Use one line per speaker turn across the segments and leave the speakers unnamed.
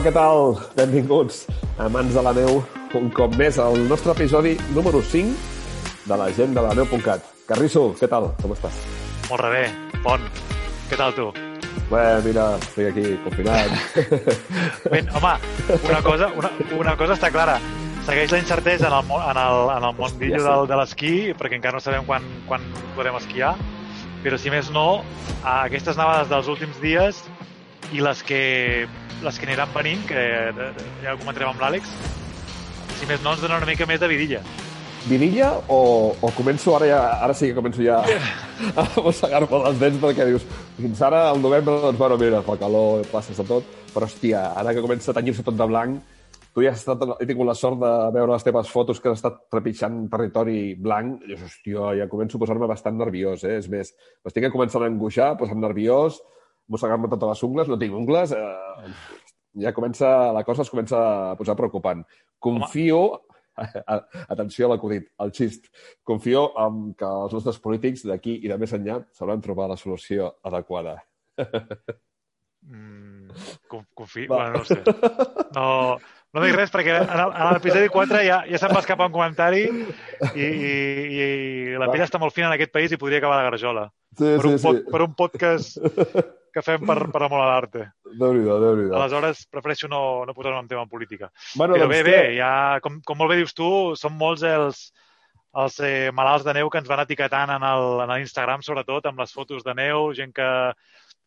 Hola, què tal? Benvinguts a Mans de la Neu, un cop més al nostre episodi número 5 de la gent de la neu.cat. Carrisso, què tal? Com estàs?
Molt rebé. Pont. Què tal tu?
Bé, mira, estic aquí confinat.
Ben, home, una cosa, una, una cosa està clara. Segueix la incertesa en el, món- en el, en el mundillo del, de l'esquí, perquè encara no sabem quan, quan podrem esquiar, però si més no, aquestes nevades dels últims dies i les que, les que aniran venint, que eh, ja ho comentarem amb l'Àlex, si més no ens donen una mica més de vidilla.
Vidilla o, o començo ara ja, ara sí que començo ja a mossegar-me les dents perquè dius, fins ara al novembre, doncs, bueno, mira, fa calor, passes de tot, però hòstia, ara que comença a tenyir-se tot de blanc, tu ja has estat, he tingut la sort de veure les teves fotos que has estat trepitjant territori blanc, i dius, hòstia, ja començo a posar-me bastant nerviós, eh? És més, m'estic començant a angoixar, posar-me nerviós, mossegar-me totes les ungles, no tinc ungles, eh, ja comença, la cosa es comença a posar preocupant. Confio, atenció a l'acudit, al xist, confio en que els nostres polítics d'aquí i de més enllà sabran trobar la solució adequada.
Mm, confi... confi...
Va.
Bueno, no sé. No, no dic res perquè en l'episodi 4 ja, ja se'm va escapar un comentari i, i, i la pell està molt fina en aquest país i podria acabar a la garjola.
Sí,
Per un,
sí,
pod,
sí.
per un podcast que fem per, per amor a l'arte.
Déu-n'hi-do, Déu-n'hi-do.
Aleshores, prefereixo no, no posar-me en tema en política.
Bueno,
Però
doncs
bé, bé, ja, com, com molt bé dius tu, són molts els, els eh, malalts de neu que ens van etiquetant en l'Instagram, sobretot, amb les fotos de neu, gent que,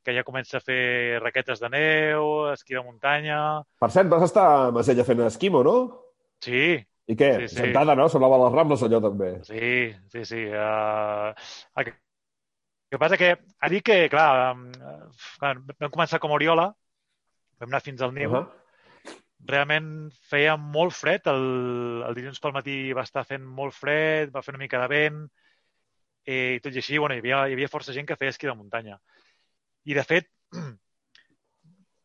que ja comença a fer raquetes de neu, esquí de muntanya...
Per cert, vas estar a Masella fent esquimo, no?
Sí,
I què?
Sí, sí.
Sentada, no? Sonava les Rambles, allò, també.
sí, sí, sí. Uh, el que passa que, a dir que, clar, quan vam començar com a Oriola, vam anar fins al Niu,
Uh -huh.
realment feia molt fred, el, el dilluns pel matí va estar fent molt fred, va fer una mica de vent, eh, i tot i així, bueno, hi havia, hi havia força gent que feia esquí de muntanya. I, de fet,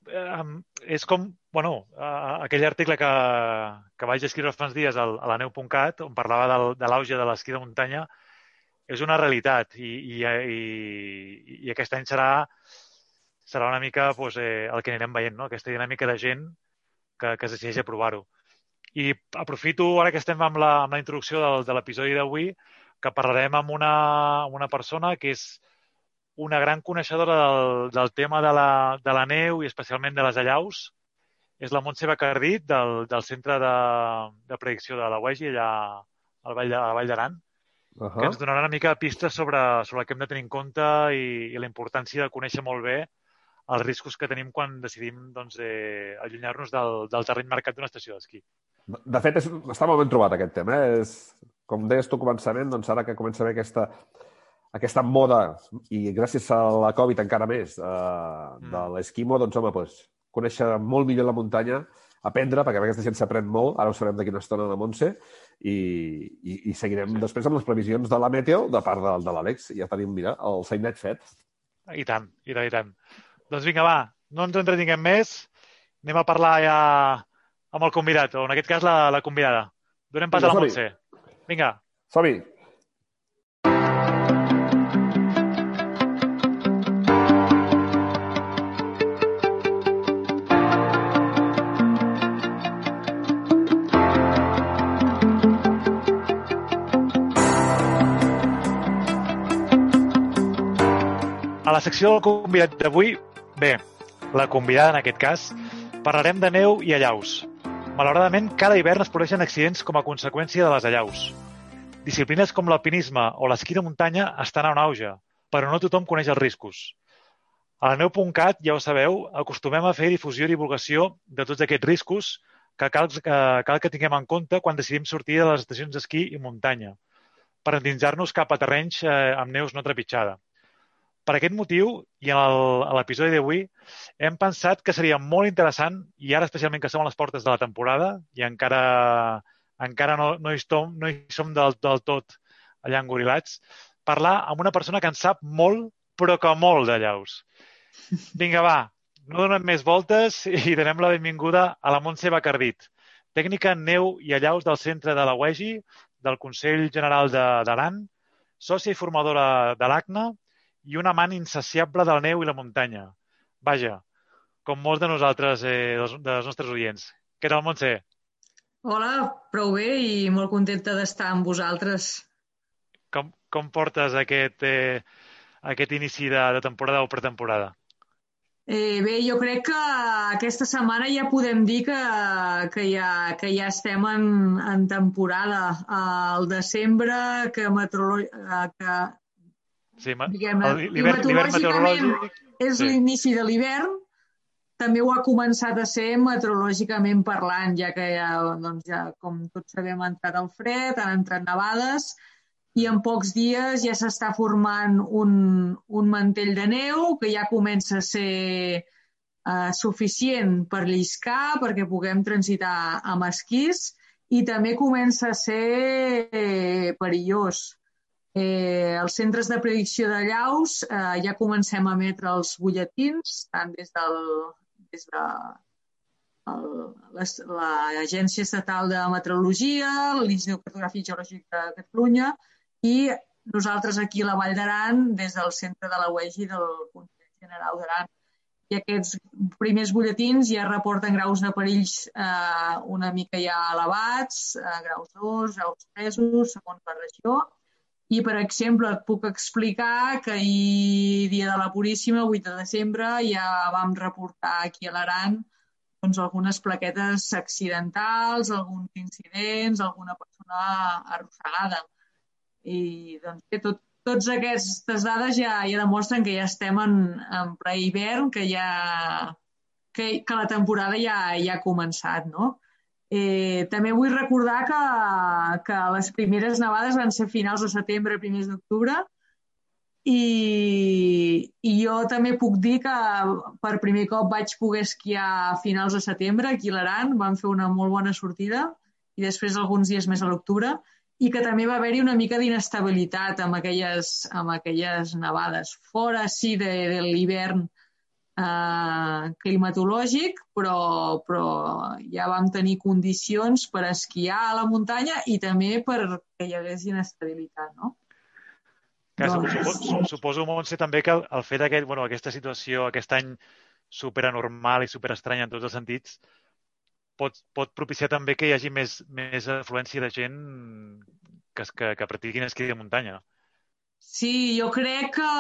eh, és com, bueno, eh, aquell article que, que vaig escriure fa uns dies al, a la neu.cat, on parlava del, de l'auge de l'esquí de muntanya, és una realitat i, i, i, i aquest any serà, serà una mica pues, eh, el que anirem veient, no? aquesta dinàmica de gent que, que es decideix a provar-ho. I aprofito, ara que estem amb la, amb la introducció del, de l'episodi d'avui, que parlarem amb una, amb una persona que és una gran coneixedora del, del tema de la, de la neu i especialment de les allaus. És la Montse Bacardit del, del Centre de, de Predicció de la UEGI allà al Vall de- Vall d'Aran
Uh
que ens donarà una mica de pistes sobre, sobre el que hem de tenir en compte i, i la importància de conèixer molt bé els riscos que tenim quan decidim doncs, eh, allunyar-nos del, del terreny marcat d'una estació d'esquí.
De fet, és, està molt ben trobat aquest tema. Eh? És, com deies tu començament, doncs ara que comença a haver aquesta, aquesta moda, i gràcies a la Covid encara més, eh, de l'esquimo, doncs, home, doncs, conèixer molt millor la muntanya, aprendre, perquè aquesta gent s'aprèn molt, ara ho sabrem d'aquí una estona a la Montse, i, i, i seguirem després amb les previsions de la meteo de part de, de l'Àlex. Ja tenim, mira, el Sainet fet.
I tant, i tant, i tant. Doncs vinga, va, no ens entretinguem més. Anem a parlar ja amb el convidat, o en aquest cas la, la convidada. Donem pas
Vinga,
a la. Montse. Vinga.
Som-hi!
La secció del convidat d'avui, bé, la convidada en aquest cas, parlarem de neu i allaus. Malauradament, cada hivern es produeixen accidents com a conseqüència de les allaus. disciplines com l'alpinisme o l'esquí de muntanya estan en auge, però no tothom coneix els riscos. A la neu.cat, ja ho sabeu, acostumem a fer difusió i divulgació de tots aquests riscos que cal, que cal que tinguem en compte quan decidim sortir de les estacions d'esquí i muntanya, per endinsar-nos cap a terrenys eh, amb neus no trepitjada. Per aquest motiu, i en l'episodi d'avui, hem pensat que seria molt interessant, i ara especialment que som a les portes de la temporada, i encara, encara no, no, hi, som, no hi som del, del tot allà engorilats, parlar amb una persona que en sap molt, però que molt de llaus. Vinga, va, no donem més voltes i donem la benvinguda a la Montse Bacardit, tècnica en neu i allaus del centre de la UEGI, del Consell General d'Aran, sòcia i formadora de l'ACNA i un amant insaciable del neu i la muntanya. Vaja, com molts de nosaltres, eh, dels, dels nostres oients. Què tal, Montse?
Hola, prou bé i molt contenta d'estar amb vosaltres.
Com, com portes aquest, eh, aquest inici de, de temporada o pretemporada?
Eh, bé, jo crec que aquesta setmana ja podem dir que, que, ja, que ja estem en, en temporada. Al desembre, que, meteorolo... que
Sí, l'hivern meteorològic...
És sí. l'inici de l'hivern, també ho ha començat a ser meteorològicament parlant, ja que ja, doncs ja, com tots sabem, ha entrat el fred, han entrat nevades, i en pocs dies ja s'està formant un, un mantell de neu que ja comença a ser eh, suficient per lliscar, perquè puguem transitar amb esquís, i també comença a ser eh, perillós Eh, els centres de predicció de llaus eh, ja comencem a emetre els butlletins, tant des, del, des de l'Agència Estatal de Meteorologia, l'Institut Cartogràfic Geològic de Catalunya i nosaltres aquí a la Vall d'Aran des del centre de la UEGI del Consell General d'Aran. I aquests primers butlletins ja reporten graus de perills eh, una mica ja elevats, eh, graus 2, graus 3, segons la regió, i, per exemple, et puc explicar que ahir, dia de la Puríssima, 8 de desembre, ja vam reportar aquí a l'Aran doncs, algunes plaquetes accidentals, alguns incidents, alguna persona arrossegada. I doncs, bé, tot, tots aquestes dades ja, ja demostren que ja estem en, en ple hivern, que ja que, que la temporada ja, ja ha començat, no? Eh, també vull recordar que, que les primeres nevades van ser finals de setembre, primers d'octubre, i, i jo també puc dir que per primer cop vaig poder esquiar a finals de setembre aquí a l'Aran, vam fer una molt bona sortida i després alguns dies més a l'octubre i que també va haver-hi una mica d'inestabilitat amb aquelles, amb aquelles nevades. Fora, sí, de, de l'hivern eh, climatològic, però, però ja vam tenir condicions per esquiar a la muntanya i també perquè hi hagués inestabilitat, no?
Que doncs... suposo, suposo, Montse, també que el, el fet d'aquest, bueno, aquesta situació, aquest any superanormal i superestrany en tots els sentits, pot, pot propiciar també que hi hagi més, més afluència de gent que, que, que practiquin esquí de muntanya.
Sí, jo crec que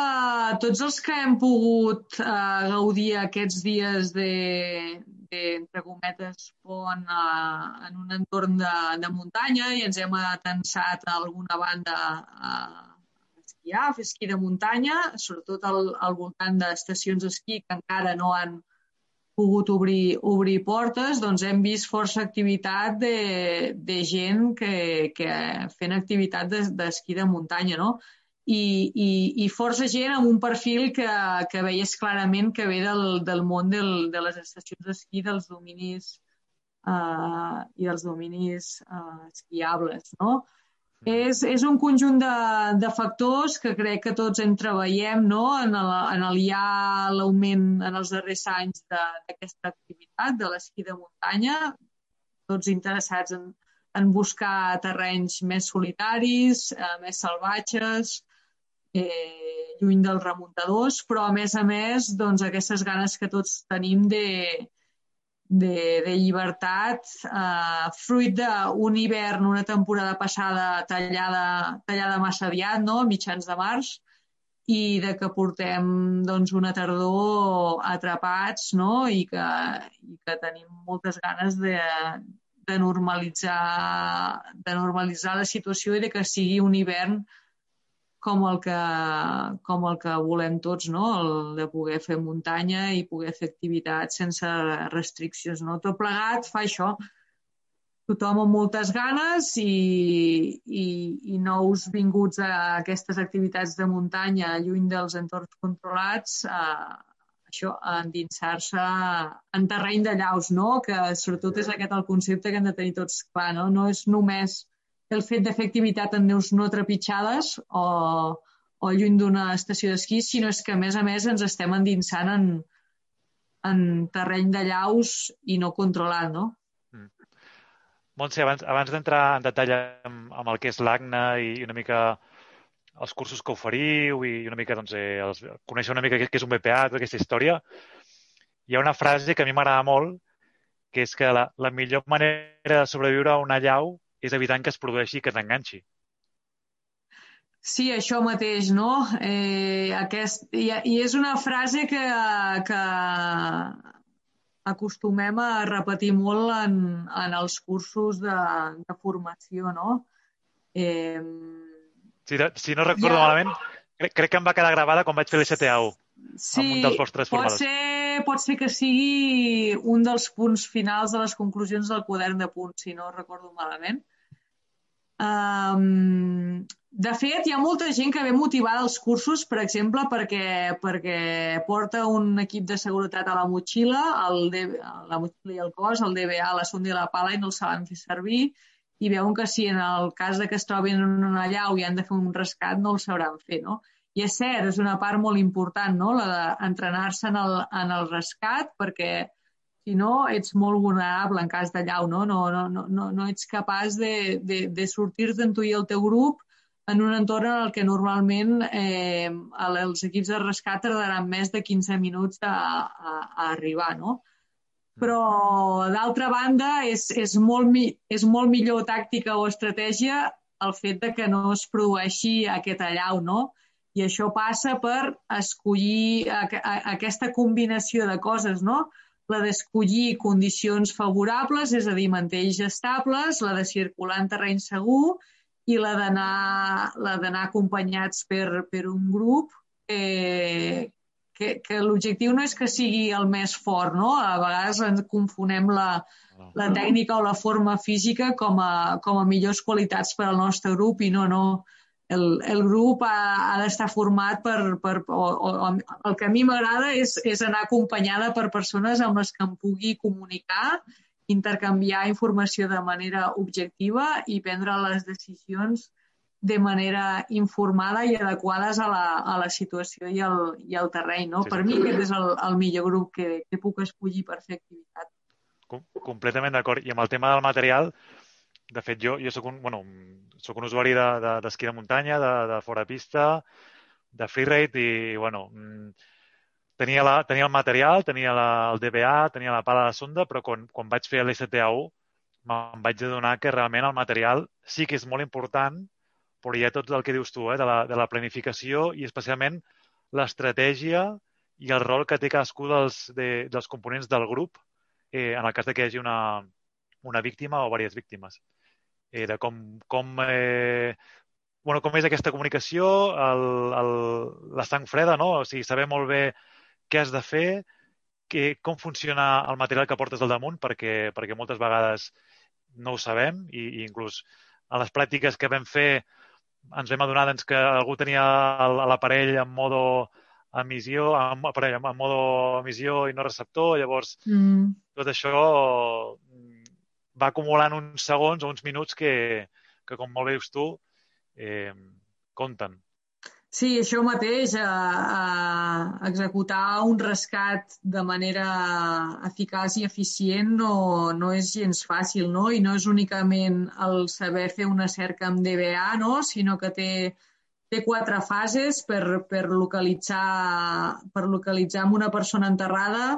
tots els que hem pogut uh, gaudir aquests dies de, de entre cometes, pont uh, en un entorn de, de muntanya i ens hem atensat a alguna banda a esquiar, a fer esquí de muntanya, sobretot al, al voltant d'estacions d'esquí que encara no han pogut obrir, obrir portes, doncs hem vist força activitat de, de gent que, que fent activitat d'esquí de, de muntanya, no? I, i, i força gent amb un perfil que, que veies clarament que ve del, del món del, de les estacions d'esquí, dels dominis uh, i dels dominis uh, esquiables, no? Mm. És, és un conjunt de, de factors que crec que tots en treballem no? en, el, en el ja l'augment en els darrers anys d'aquesta activitat de l'esquí de muntanya, tots interessats en, en buscar terrenys més solitaris, eh, més salvatges, eh, lluny dels remuntadors, però a més a més doncs, aquestes ganes que tots tenim de, de, de llibertat, eh, fruit d'un hivern, una temporada passada tallada, tallada massa aviat, no? mitjans de març, i de que portem doncs, una tardor atrapats no? I, que, i que tenim moltes ganes de, de normalitzar, de normalitzar la situació i de que sigui un hivern com el que, com el que volem tots, no? el de poder fer muntanya i poder fer activitats sense restriccions. No? Tot plegat fa això, tothom amb moltes ganes i, i, i nous vinguts a aquestes activitats de muntanya lluny dels entorns controlats a, això, a endinsar-se en terreny de llaus, no? que sobretot és aquest el concepte que hem de tenir tots clar, no? no és només el fet de fer activitat en neus no trepitjades o, o lluny d'una estació d'esquí, sinó és que a més a més ens estem endinsant en, en terreny de llaus i no controlat, no?
Montse, abans, abans d'entrar en detall amb, amb el que és l'ACNA i una mica els cursos que oferiu i una mica, doncs, eh, els, conèixer una mica què, què és un BPA, tota aquesta història, hi ha una frase que a mi m'agrada molt, que és que la, la millor manera de sobreviure a una llau és evitant que es produeixi que t'enganxi.
Sí, això mateix, no? Eh, aquest, i, I és una frase que, que acostumem a repetir molt en, en els cursos de, de formació, no?
Eh, si, si no recordo ja... malament, crec, crec que em va quedar gravada quan vaig fer l'STA1
sí,
amb un dels vostres
pot ser, pot ser que sigui un dels punts finals de les conclusions del quadern de punts, si no recordo malament. Um, de fet, hi ha molta gent que ve motivada als cursos, per exemple, perquè, perquè porta un equip de seguretat a la motxilla, el D, la motxilla i el cos, el DBA, la sonda i la pala, i no el saben fer servir, i veuen que si en el cas de que es trobin en una llau i han de fer un rescat, no el sabran fer, no? I és cert, és una part molt important, no?, la d'entrenar-se en, el, en el rescat, perquè si no ets molt vulnerable en cas de llau, no? No, no, no, no, ets capaç de, de, de sortir-te'n tu i el teu grup en un entorn en el que normalment eh, els equips de rescat tardaran més de 15 minuts a, a, a arribar, no? Però, d'altra banda, és, és, molt, és molt millor tàctica o estratègia el fet de que no es produeixi aquest allau, no? I això passa per escollir a, a, aquesta combinació de coses, no? la d'escollir condicions favorables, és a dir, mantells estables, la de circular en terreny segur i la d'anar acompanyats per, per un grup eh, que, que l'objectiu no és que sigui el més fort, no? A vegades ens confonem la, la tècnica o la forma física com a, com a millors qualitats per al nostre grup i no, no, el, el grup ha, ha d'estar format per... per o, o, el que a mi m'agrada és, és anar acompanyada per persones amb les que em pugui comunicar, intercanviar informació de manera objectiva i prendre les decisions de manera informada i adequades a la, a la situació i al, i al terreny. No? Sí, per sí. mi aquest és el, el millor grup que, que puc escollir per fer activitat.
Com, completament d'acord. I amb el tema del material, de fet, jo, jo soc un, bueno, soc un usuari d'esquí de, de, de muntanya, de, de fora pista, de freeride i, bueno, mm, tenia, la, tenia el material, tenia la, el DBA, tenia la pala de sonda, però quan, quan vaig fer l'STA1 me'n vaig adonar que realment el material sí que és molt important, però hi ha tot el que dius tu, eh, de, la, de la planificació i especialment l'estratègia i el rol que té cadascú dels, de, dels components del grup eh, en el cas de que hi hagi una, una víctima o diverses víctimes eh, de com, com, eh, bueno, com és aquesta comunicació, el, el, la sang freda, no? O sigui, saber molt bé què has de fer, que, com funciona el material que portes al damunt, perquè, perquè moltes vegades no ho sabem i, i inclús a les pràctiques que vam fer ens vam adonar doncs, que algú tenia l'aparell en modo emissió, en, aparell, en modo emissió i no receptor, llavors mm. tot això va acumulant uns segons o uns minuts que, que com molt bé tu, eh, compten.
Sí, això mateix, a, a executar un rescat de manera eficaç i eficient no, no és gens fàcil, no? I no és únicament el saber fer una cerca amb DBA, no? Sinó que té, té quatre fases per, per, localitzar, per localitzar amb una persona enterrada,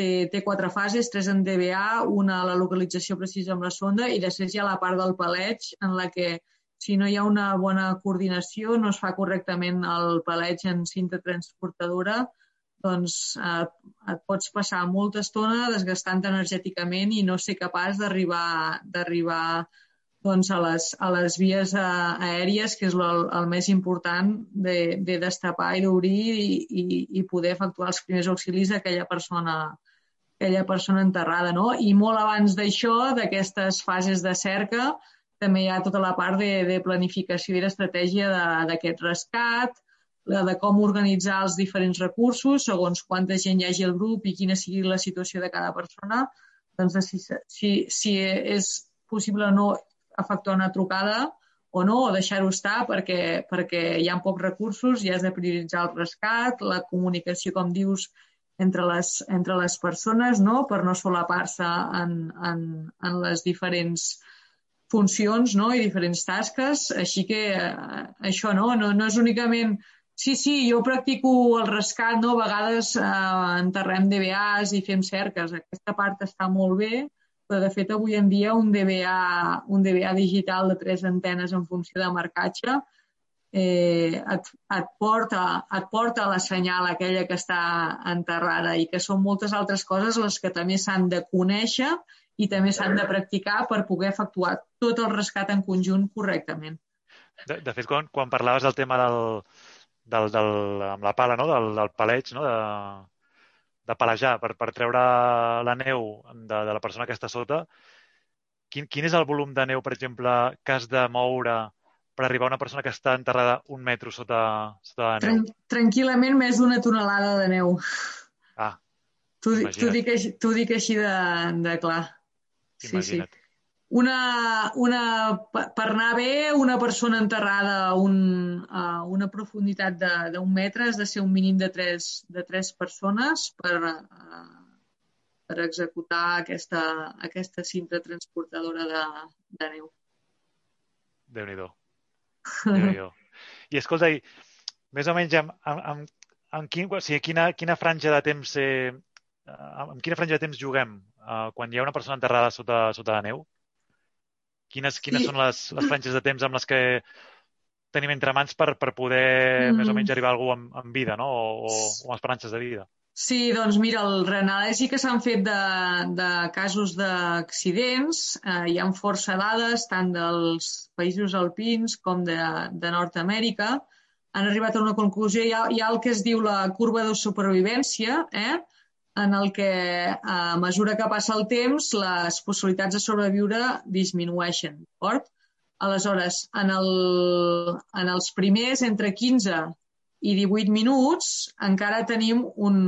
té, té quatre fases, tres en DBA, una a la localització precisa amb la sonda i després hi ha la part del paleig en la que si no hi ha una bona coordinació, no es fa correctament el paleig en cinta transportadora, doncs eh, et pots passar molta estona desgastant energèticament i no ser capaç d'arribar d'arribar doncs, a, les, a les vies a, eh, aèries, que és el, el més important de, de destapar i d'obrir i, i, i poder efectuar els primers auxilis d'aquella persona, aquella persona enterrada. No? I molt abans d'això, d'aquestes fases de cerca, també hi ha tota la part de, de planificació i d'estratègia d'aquest rescat, la de com organitzar els diferents recursos segons quanta gent hi hagi al grup i quina sigui la situació de cada persona, doncs de si, si, si és possible o no efectuar una trucada o no, o deixar-ho estar perquè, perquè hi ha pocs recursos i has de prioritzar el rescat, la comunicació, com dius, entre les, entre les persones, no? per no solapar-se en, en, en les diferents funcions no? i diferents tasques. Així que eh, això no, no, no és únicament Sí, sí, jo practico el rescat, no? A vegades eh, enterrem DBAs i fem cerques. Aquesta part està molt bé, però de fet avui en dia un DBA, un DBA digital de tres antenes en funció de marcatge eh, et, et, porta, et porta la senyal aquella que està enterrada i que són moltes altres coses les que també s'han de conèixer i també s'han de practicar per poder efectuar tot el rescat en conjunt correctament.
De, de fet, quan, quan parlaves del tema del, del, del, amb la pala, no? del, del paleig, no? de, de palejar per, per treure la neu de, de la persona que està sota, quin, quin és el volum de neu, per exemple, que has de moure per arribar a una persona que està enterrada un metro sota, sota la neu?
Tran tranquil·lament més d'una tonelada de neu.
Ah,
T'ho dic, dic així de, de clar.
Imagina't. Sí, sí
una, una, per anar bé, una persona enterrada a, un, a una profunditat d'un metre has de ser un mínim de tres, de tres persones per, uh, per executar aquesta, aquesta cinta transportadora de, de neu.
Déu-n'hi-do. Déu I escolta, i, més o menys amb, amb, amb, amb quin, o sigui, quina, quina franja de temps eh, amb quina franja de temps juguem uh, quan hi ha una persona enterrada sota, sota la neu? Quines, quines sí. són les, les franges de temps amb les que tenim entre mans per, per poder mm. més o menys arribar a algú amb, amb vida, no? O, o, o amb esperances de vida?
Sí, doncs mira, el Renalè sí que s'han fet de, de casos d'accidents. Eh, hi ha força dades, tant dels països alpins com de, de Nord-Amèrica. Han arribat a una conclusió. Hi ha, hi ha el que es diu la curva de supervivència, eh? en el que a mesura que passa el temps les possibilitats de sobreviure disminueixen. D'acord? Aleshores, en, el, en els primers entre 15 i 18 minuts encara tenim un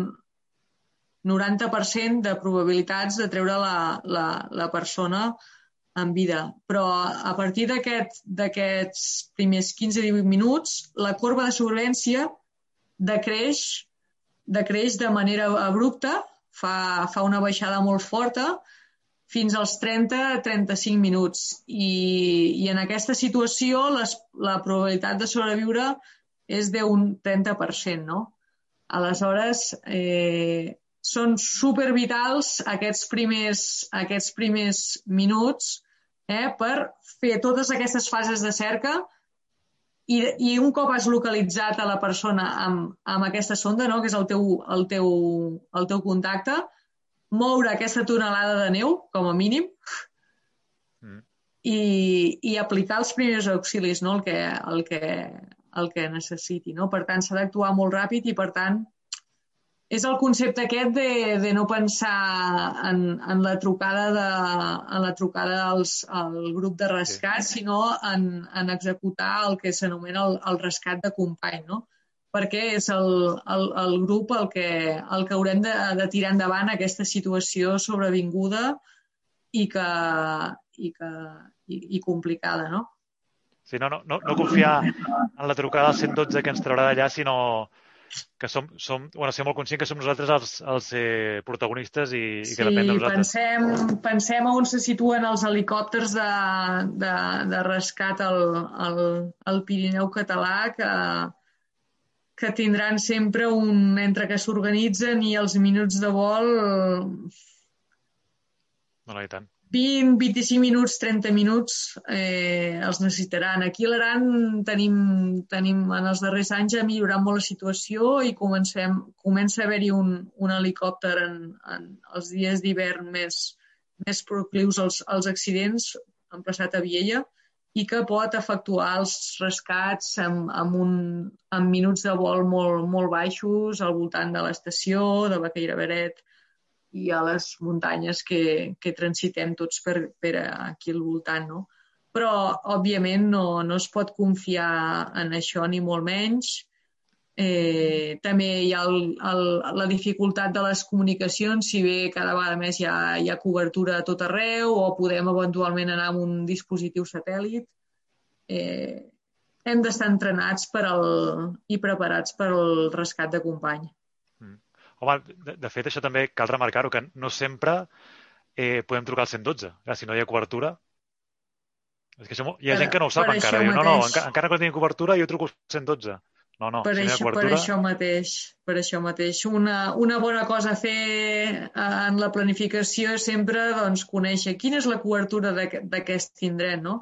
90% de probabilitats de treure la, la, la persona en vida. Però a partir d'aquests aquest, primers 15-18 minuts, la corba de sobrevivència decreix decreix de manera abrupta, fa, fa una baixada molt forta, fins als 30-35 minuts. I, I en aquesta situació les, la probabilitat de sobreviure és d'un 30%, no? Aleshores, eh, són supervitals aquests primers, aquests primers minuts eh, per fer totes aquestes fases de cerca i, i un cop has localitzat a la persona amb, amb aquesta sonda, no? que és el teu, el, teu, el teu contacte, moure aquesta tonelada de neu, com a mínim, mm. i, i aplicar els primers auxilis, no? el, que, el, que, el que necessiti. No? Per tant, s'ha d'actuar molt ràpid i, per tant, és el concepte aquest de, de no pensar en, en la trucada, de, en la trucada als, al grup de rescat, sí. sinó en, en executar el que s'anomena el, el rescat de company, no? perquè és el, el, el grup el que, el que haurem de, de tirar endavant aquesta situació sobrevinguda i, que, i, que, i, i complicada, no?
Sí, no, no, no, no confiar en la trucada al 112 que ens traurà d'allà, sinó que som, som bueno, ser molt conscient que som nosaltres els, els eh, protagonistes i,
sí,
i que depèn de nosaltres.
Pensem, pensem on se situen els helicòpters de, de, de rescat al, al, al Pirineu català que, que tindran sempre un... entre que s'organitzen i els minuts de vol...
No, no, i tant.
20-25 minuts, 30 minuts eh, els necessitaran. Aquí a l'Aran tenim, tenim, en els darrers anys ha millorat molt la situació i comencem, comença a haver-hi un, un helicòpter en, en els dies d'hivern més, més proclius als, als accidents, emplaçat a Viella, i que pot efectuar els rescats amb, amb, un, amb minuts de vol molt, molt baixos al voltant de l'estació, de Baqueira Beret, i a les muntanyes que, que transitem tots per, per aquí al voltant, no? Però, òbviament, no, no es pot confiar en això ni molt menys. Eh, també hi ha el, el, la dificultat de les comunicacions, si bé cada vegada més hi ha, hi ha cobertura a tot arreu o podem eventualment anar amb un dispositiu satèl·lit. Eh, hem d'estar entrenats per al, i preparats per al rescat de company.
Home, de, de fet, això també cal remarcar-ho, que no sempre eh, podem trucar al 112. Clar, si no hi ha cobertura... És que això, hi ha per, gent que no ho sap encara. Diu, no, no, encara, encara que no tingui cobertura jo truco al 112. No, no,
per,
si
això,
cobertura...
per això mateix, per això mateix. Una, una bona cosa a fer en la planificació és sempre doncs, conèixer quina és la cobertura d'aquest indret, no?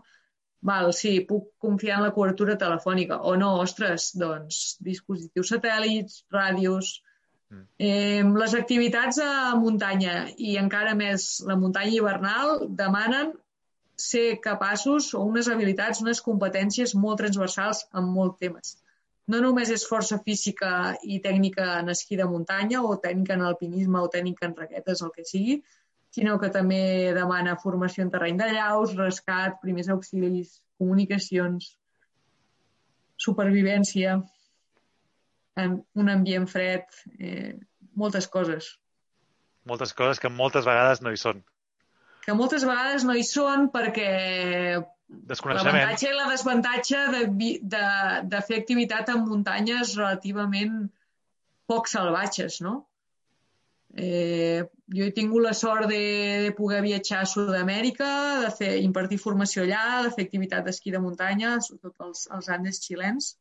Val, sí, puc confiar en la cobertura telefònica. O no, ostres, doncs, dispositius satèl·lits, ràdios. Eh, les activitats a muntanya i encara més la muntanya hivernal demanen ser capaços o unes habilitats, unes competències molt transversals en molts temes. No només és força física i tècnica en esquí de muntanya o tècnica en alpinisme o tècnica en raquetes, el que sigui, sinó que també demana formació en terreny de llaus, rescat, primers auxilis, comunicacions, supervivència un ambient fred, eh, moltes coses.
Moltes coses que moltes vegades no hi són.
Que moltes vegades no hi són perquè l'avantatge i la desavantatge de, de, de fer activitat en muntanyes relativament poc salvatges, no? Eh, jo he tingut la sort de, de poder viatjar a Sud-amèrica, de fer, impartir formació allà, de fer activitat d'esquí de muntanya, sobretot els, els Andes xilens,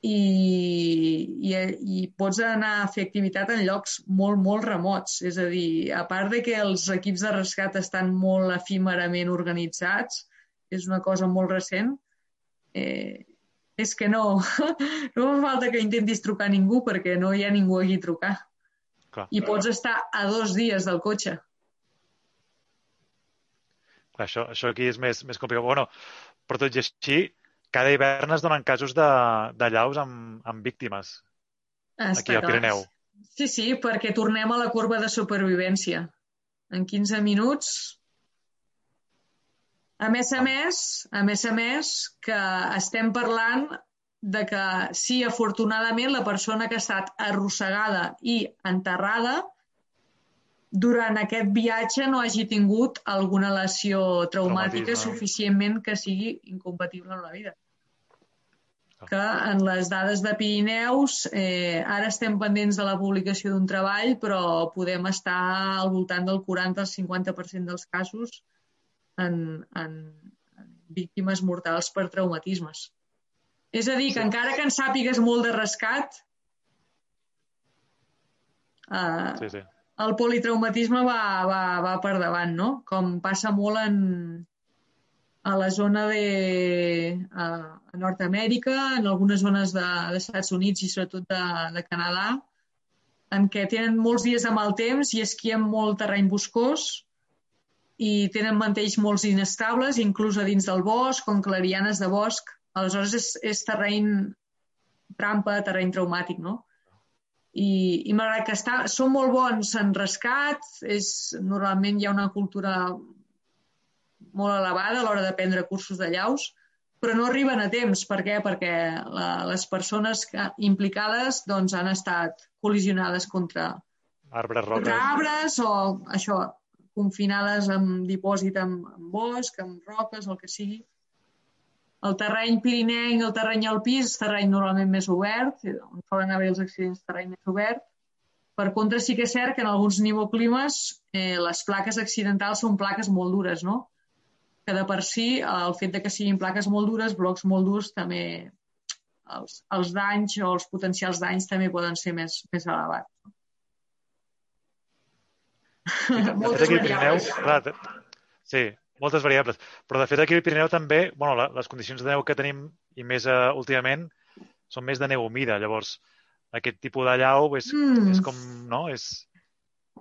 i, i, i pots anar a fer activitat en llocs molt, molt remots. És a dir, a part de que els equips de rescat estan molt efímerament organitzats, és una cosa molt recent, eh, és que no, no fa falta que intentis trucar a ningú perquè no hi ha ningú aquí a trucar. Clar. I pots estar a dos dies del cotxe.
Clar, això, això aquí és més, més complicat. Bueno, però tot i així, cada hivern es donen casos de, de llaus amb, amb víctimes Està aquí al Pirineu.
Sí, sí, perquè tornem a la curva de supervivència. En 15 minuts... A més a més, a més a més, que estem parlant de que sí, afortunadament, la persona que ha estat arrossegada i enterrada durant aquest viatge no hagi tingut alguna lesió traumàtica suficientment que sigui incompatible amb la vida. Ah. Que en les dades de Pirineus, eh, ara estem pendents de la publicació d'un treball, però podem estar al voltant del 40 al 50% dels casos en, en, en víctimes mortals per traumatismes. És a dir, que sí. encara que en sàpigues molt de rescat, eh, sí, sí el politraumatisme va, va, va per davant, no? Com passa molt en, a la zona de a, Nord-Amèrica, en algunes zones de, de Estats Units i sobretot de, de Canadà, en què tenen molts dies de mal temps i esquien molt terreny boscós i tenen mantells molt inestables, inclús a dins del bosc, com clarianes de bosc. Aleshores és, és terreny trampa, terreny traumàtic, no? I, i malgrat que està, són molt bons en rescat, és, normalment hi ha una cultura molt elevada a l'hora de prendre cursos de llaus, però no arriben a temps. Per què? Perquè la, les persones que, implicades doncs, han estat col·lisionades contra
arbres, roques.
contra arbres o això, confinades en dipòsit en, en bosc, en roques, el que sigui. El terreny pirinenc, el terreny alpí, és terreny normalment més obert, on solen haver els accidents terreny més obert. Per contra, sí que és cert que en alguns nivoclimes eh, les plaques accidentals són plaques molt dures, no? Que de per si, el fet de que siguin plaques molt dures, blocs molt durs, també els, els danys o els potencials danys també poden ser més, més elevats.
Moltes Pirineu, clar, Sí, moltes variables. Però, de fet, aquí al Pirineu també, bueno, la, les condicions de neu que tenim, i més uh, últimament, són més de neu humida. Llavors, aquest tipus de llau és, mm. és com, no? És,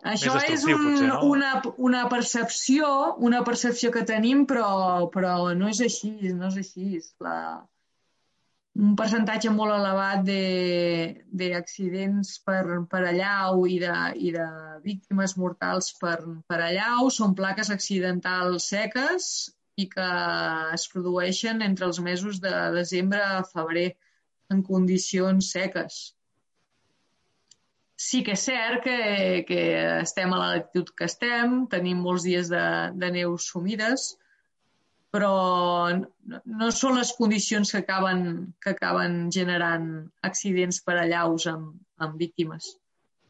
això és un, potser, no? una, una percepció, una percepció que tenim, però, però no és així, no és així. La, un percentatge molt elevat d'accidents per, per allau i de, i de víctimes mortals per, per allau són plaques accidentals seques i que es produeixen entre els mesos de desembre a febrer en condicions seques. Sí que és cert que, que estem a la latitud que estem, tenim molts dies de, de neus humides, però no són les condicions que acaben, que acaben generant accidents per allaus amb, amb víctimes.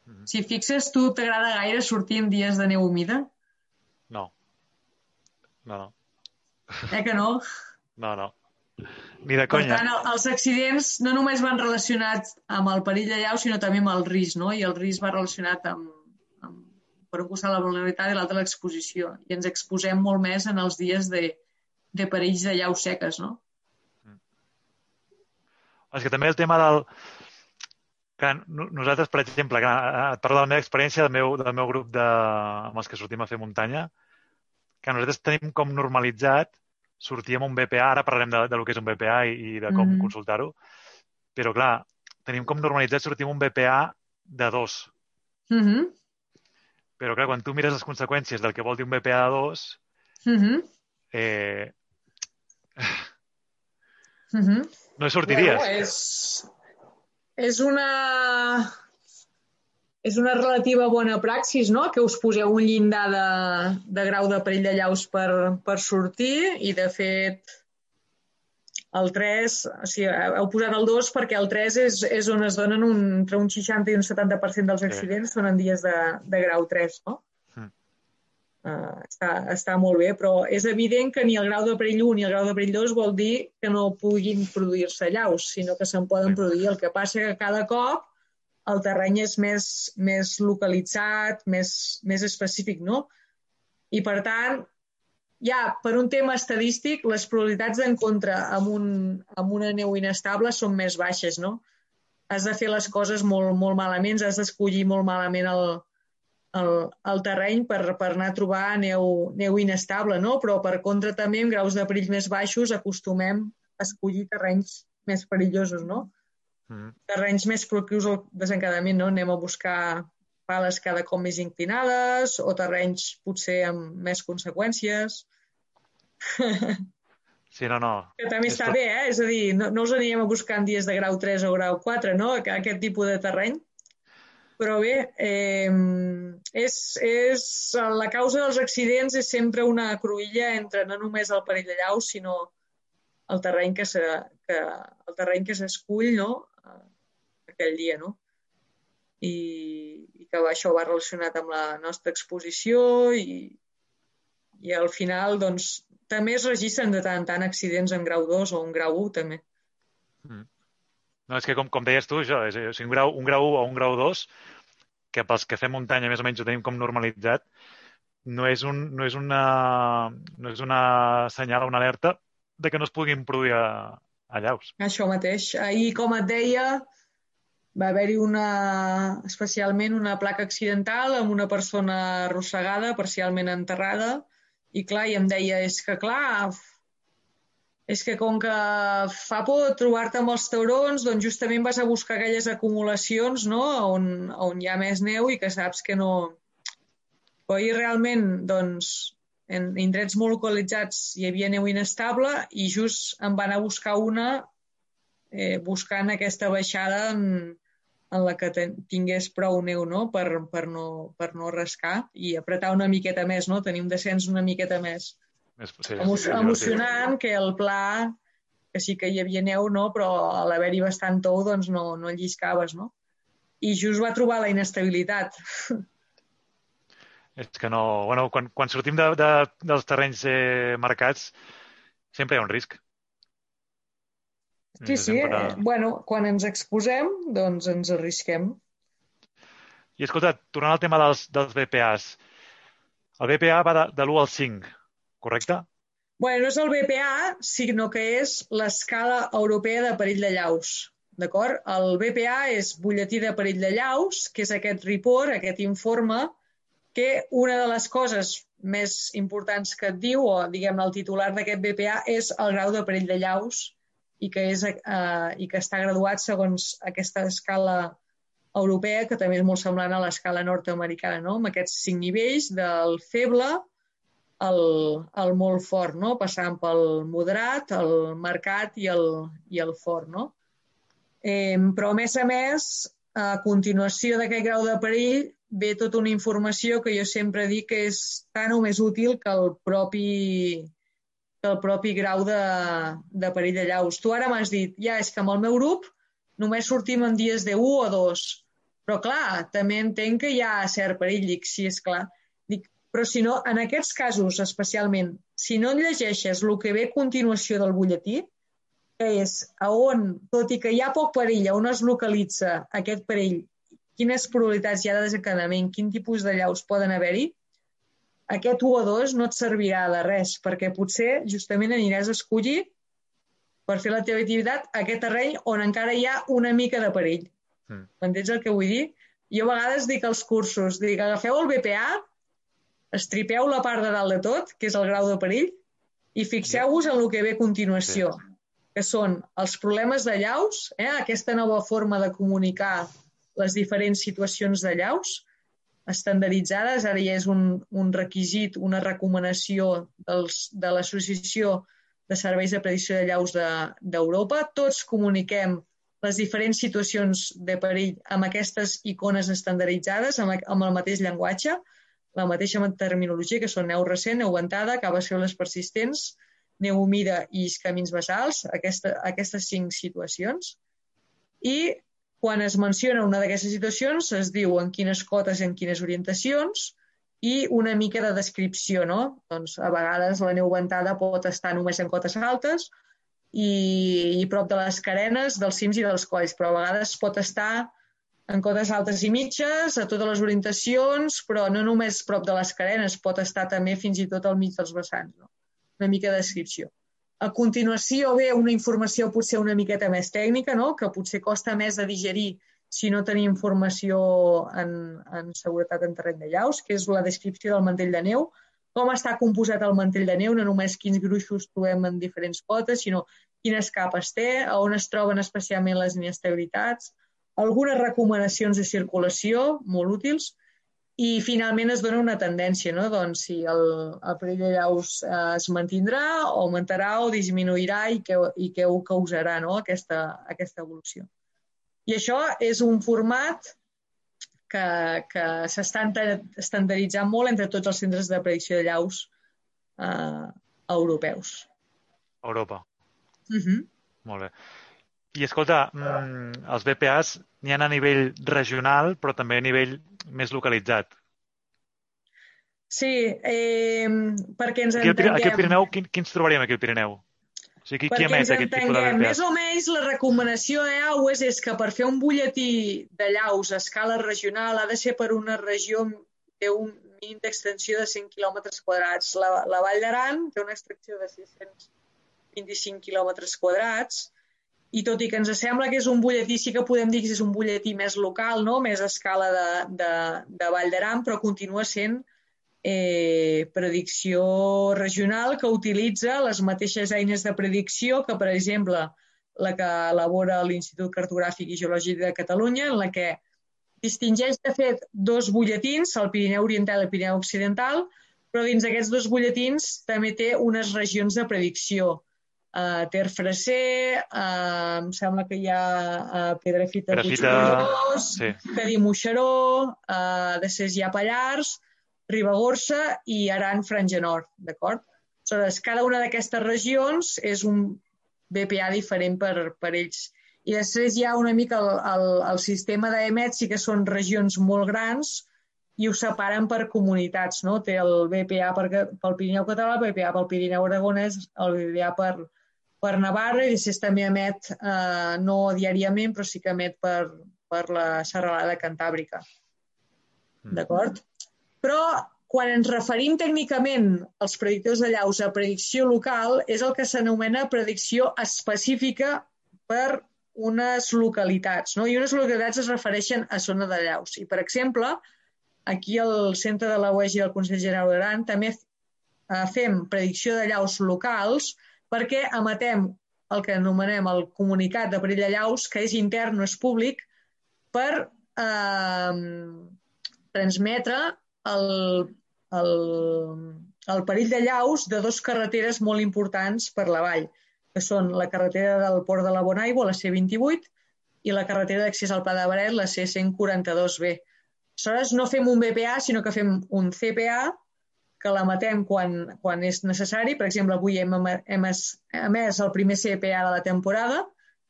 Mm -hmm. Si fixes, tu t'agrada gaire sortir en dies de neu humida?
No. No, no.
Eh que no?
No, no. Ni de conya.
Per tant, els accidents no només van relacionats amb el perill de llau, sinó també amb el risc, no? I el risc va relacionat amb, amb per un costat la vulnerabilitat i l'altre l'exposició. I ens exposem molt més en els dies de, de perills de llaus seques, no? Mm.
És que també el tema del... Que nosaltres, per exemple, que eh, et parlo de la meva experiència del meu, del meu grup de, amb els que sortim a fer muntanya, que nosaltres tenim com normalitzat sortir amb un BPA, ara parlarem de, de lo que és un BPA i, i de com mm -hmm. consultar-ho, però clar, tenim com normalitzat sortir amb un BPA de dos.
Mm -hmm.
Però clar, quan tu mires les conseqüències del que vol dir un BPA de dos,
mm -hmm.
eh,
Mm -hmm.
No hi sortiries.
Bueno, és, és una és una relativa bona praxis, no?, que us poseu un llindar de, de grau de perill de llaus per, per sortir i, de fet, el 3, o sigui, heu posat el 2 perquè el 3 és, és on es donen un, entre un 60 i un 70% dels accidents sí. són en dies de, de grau 3, no? Uh, està, està molt bé, però és evident que ni el grau de perill 1 ni el grau de perill 2 vol dir que no puguin produir-se llaus, sinó que se'n poden produir. El que passa que cada cop el terreny és més, més localitzat, més, més específic, no? I, per tant, ja, per un tema estadístic, les probabilitats d'encontre amb, un, amb una neu inestable són més baixes, no? Has de fer les coses molt, molt malament, has d'escollir molt malament el, el, el terreny per, per anar a trobar neu, neu inestable, no? però per contra també en graus de perill més baixos acostumem a escollir terrenys més perillosos, no? Mm. Terrenys més proclius al desencadament, no? Anem a buscar pales cada cop més inclinades o terrenys potser amb més conseqüències.
Sí, no, no.
Que també està bé, eh? És a dir, no, no els anirem a buscar en dies de grau 3 o grau 4, no? Aquest tipus de terreny. Però bé, eh, és, és, la causa dels accidents és sempre una cruïlla entre no només el perill de llau, sinó el terreny que, se, que, el terreny que s'escull no? aquell dia. No? I, i que això va relacionat amb la nostra exposició i, i al final doncs, també es registren de tant en tant accidents en grau 2 o en grau 1 també.
Mm. No, és que com, com deies tu, això, és, és un, grau, un grau 1 o un grau 2, que pels que fem muntanya més o menys ho tenim com normalitzat, no és, un, no és, una, no és una senyal, una alerta de que no es puguin produir allaus.
Això mateix. Ahir, com et deia, va haver-hi una, especialment una placa accidental amb una persona arrossegada, parcialment enterrada, i clar, i em deia, és que clar, és que com que fa por trobar-te amb els taurons, doncs justament vas a buscar aquelles acumulacions no? on, on hi ha més neu i que saps que no... Però ahir realment, doncs, en indrets molt localitzats hi havia neu inestable i just em van a buscar una eh, buscant aquesta baixada en, en la que tingués prou neu no? Per, per no, per no rascar i apretar una miqueta més, no? tenir un descens una miqueta més
sí,
Emo emocionant que el pla, que sí que hi havia neu, no? però a l'haver-hi bastant tou doncs no, no lliscaves, no? I just va trobar la inestabilitat.
És que no... Bueno, quan, quan sortim de, de, dels terrenys eh, marcats, sempre hi ha un risc.
Sí, sí. Sempre... Eh, bueno, quan ens exposem, doncs ens arrisquem.
I escolta, tornant al tema dels, dels BPAs, el BPA va de, de l'1 al 5 correcte?
Bueno, no és el BPA, sinó que és l'escala europea de perill de llaus. D'acord? El BPA és butlletí de perill de llaus, que és aquest report, aquest informe, que una de les coses més importants que et diu, o diguem el titular d'aquest BPA, és el grau de perill de llaus i que, és, eh, i que està graduat segons aquesta escala europea, que també és molt semblant a l'escala nord-americana, no? amb aquests cinc nivells del feble al, al molt fort, no? passant pel moderat, el marcat i el, i el fort. No? Eh, però, a més a més, a continuació d'aquest grau de perill ve tota una informació que jo sempre dic que és tan o més útil que el propi, que el propi grau de, de perill de llaus. Tu ara m'has dit, ja, és que amb el meu grup només sortim en dies de 1 o 2. Però clar, també entenc que hi ha cert perill, dic, sí, és clar. Però si no, en aquests casos especialment, si no llegeixes el que ve a continuació del butlletí, que és a on, tot i que hi ha poc perill, on es localitza aquest perill, quines probabilitats hi ha de desencadenament, quin tipus de llaus poden haver-hi, aquest 1 o 2 no et servirà de res, perquè potser justament aniràs a escollir per fer la teva activitat aquest terreny on encara hi ha una mica de perill. Mm. M'entens el que vull dir? Jo a vegades dic als cursos, dic, agafeu el BPA, estripeu la part de dalt de tot, que és el grau de perill, i fixeu-vos en el que ve a continuació, que són els problemes de llaus, eh? aquesta nova forma de comunicar les diferents situacions de llaus, estandarditzades, ara ja és un, un requisit, una recomanació dels, de l'Associació de Serveis de Predicció de Llaus d'Europa. De, Tots comuniquem les diferents situacions de perill amb aquestes icones estandarditzades, amb, amb el mateix llenguatge, la mateixa terminologia, que són neu recent, neu ventada, caves les persistents, neu humida i camins basals, aquesta, aquestes cinc situacions. I quan es menciona una d'aquestes situacions, es diu en quines cotes i en quines orientacions i una mica de descripció, no? Doncs a vegades la neu ventada pot estar només en cotes altes, i, i prop de les carenes, dels cims i dels colls, però a vegades pot estar en cotes altes i mitges, a totes les orientacions, però no només prop de les carenes, pot estar també fins i tot al mig dels vessants. No? Una mica de descripció. A continuació ve una informació potser una miqueta més tècnica, no? que potser costa més de digerir si no tenim informació en, en seguretat en terreny de llaus, que és la descripció del mantell de neu, com està composat el mantell de neu, no només quins gruixos trobem en diferents potes, sinó quines capes té, on es troben especialment les inestabilitats, algunes recomanacions de circulació molt útils i finalment es dona una tendència, no? doncs si el, el perill de llaus eh, es mantindrà, augmentarà o disminuirà i què, i què ho causarà no? aquesta, aquesta evolució. I això és un format que, que s'està estandarditzant molt entre tots els centres de predicció de llaus eh, europeus.
Europa.
Uh mhm. -huh.
Molt bé. I escolta, mm, els BPAs n'hi ha a nivell regional, però també a nivell més localitzat.
Sí, eh, perquè ens aquí
entenguem... Aquí al Pirineu, quin, quins trobaríem aquí al Pirineu? O sigui, qui, qui emet aquest tipus de BPAs?
Més o menys la recomanació EAUES és que per fer un butlletí de llaus a escala regional ha de ser per una regió té un mínim d'extensió de 100 km quadrats. La, la Vall d'Aran té una extracció de 625 km quadrats i tot i que ens sembla que és un butlletí, sí que podem dir que és un butlletí més local, no? més a escala de, de, de Vall d'Aran, però continua sent eh, predicció regional que utilitza les mateixes eines de predicció que, per exemple, la que elabora l'Institut Cartogràfic i Geològic de Catalunya, en la que distingeix, de fet, dos butlletins, el Pirineu Oriental i el Pirineu Occidental, però dins d'aquests dos butlletins també té unes regions de predicció. Uh, Ter Freser, uh, em sembla que hi ha uh, Pedrafita, Pedrafita sí. Cadí Moixeró, uh, de ha Pallars, Ribagorça i Aran Franja Nord, d'acord? Aleshores, cada una d'aquestes regions és un BPA diferent per, per ells. I després hi ha una mica el, el, el sistema d'EMET, sí que són regions molt grans i ho separen per comunitats, no? Té el BPA per, pel Pirineu Català, el BPA pel Pirineu Aragonès, el BPA per, per Navarra i després també emet, eh, no diàriament, però sí que emet per, per la serralada cantàbrica. Mm. D'acord? Però quan ens referim tècnicament als predictors de llaus a predicció local, és el que s'anomena predicció específica per unes localitats. No? I unes localitats es refereixen a zona de llaus. I, per exemple, aquí al centre de la UEG i del Consell General d'Aran també eh, fem predicció de llaus locals perquè emetem el que anomenem el comunicat de perill de llaus, que és intern, no és públic, per eh, transmetre el, el, el perill de llaus de dos carreteres molt importants per la vall, que són la carretera del Port de la Bonaigua, la C28, i la carretera d'accés al Pla de Baret, la C142B. Aleshores, no fem un BPA, sinó que fem un CPA, que l'emetem quan, quan és necessari. Per exemple, avui hem, hem emès el primer CPA de la temporada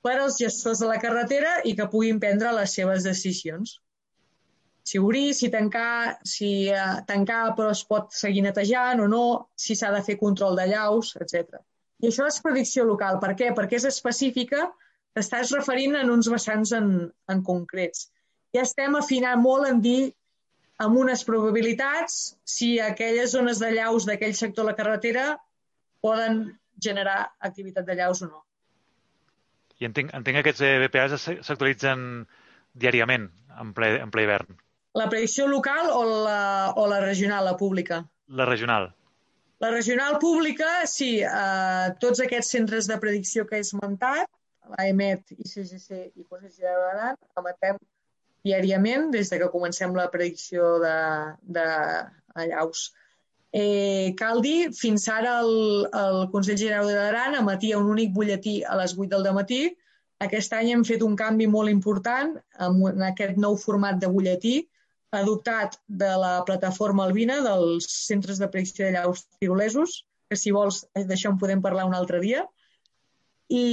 per als gestors de la carretera i que puguin prendre les seves decisions. Si obrir, si tancar, si uh, tancar però es pot seguir netejant o no, si s'ha de fer control de llaus, etc. I això és predicció local. Per què? Perquè és específica, t'estàs referint en uns vessants en, en concrets. Ja estem afinant molt en dir amb unes probabilitats si aquelles zones de llaus d'aquell sector de la carretera poden generar activitat de llaus o no.
I entenc, entenc que aquests BPAs s'actualitzen diàriament, en ple, en ple hivern.
La predicció local o la, o la regional, la pública?
La regional.
La regional pública, sí. Eh, tots aquests centres de predicció que he esmentat, l'AEMET, ICGC i Consell General d'Aran, emetem diàriament des de que comencem la predicció de, de allaus. Eh, cal dir, fins ara el, el Consell General de l'Aran emetia un únic butlletí a les 8 del matí. Aquest any hem fet un canvi molt important amb, en aquest nou format de butlletí adoptat de la plataforma Albina dels centres de predicció de llaus tirolesos, que si vols d'això en podem parlar un altre dia. I,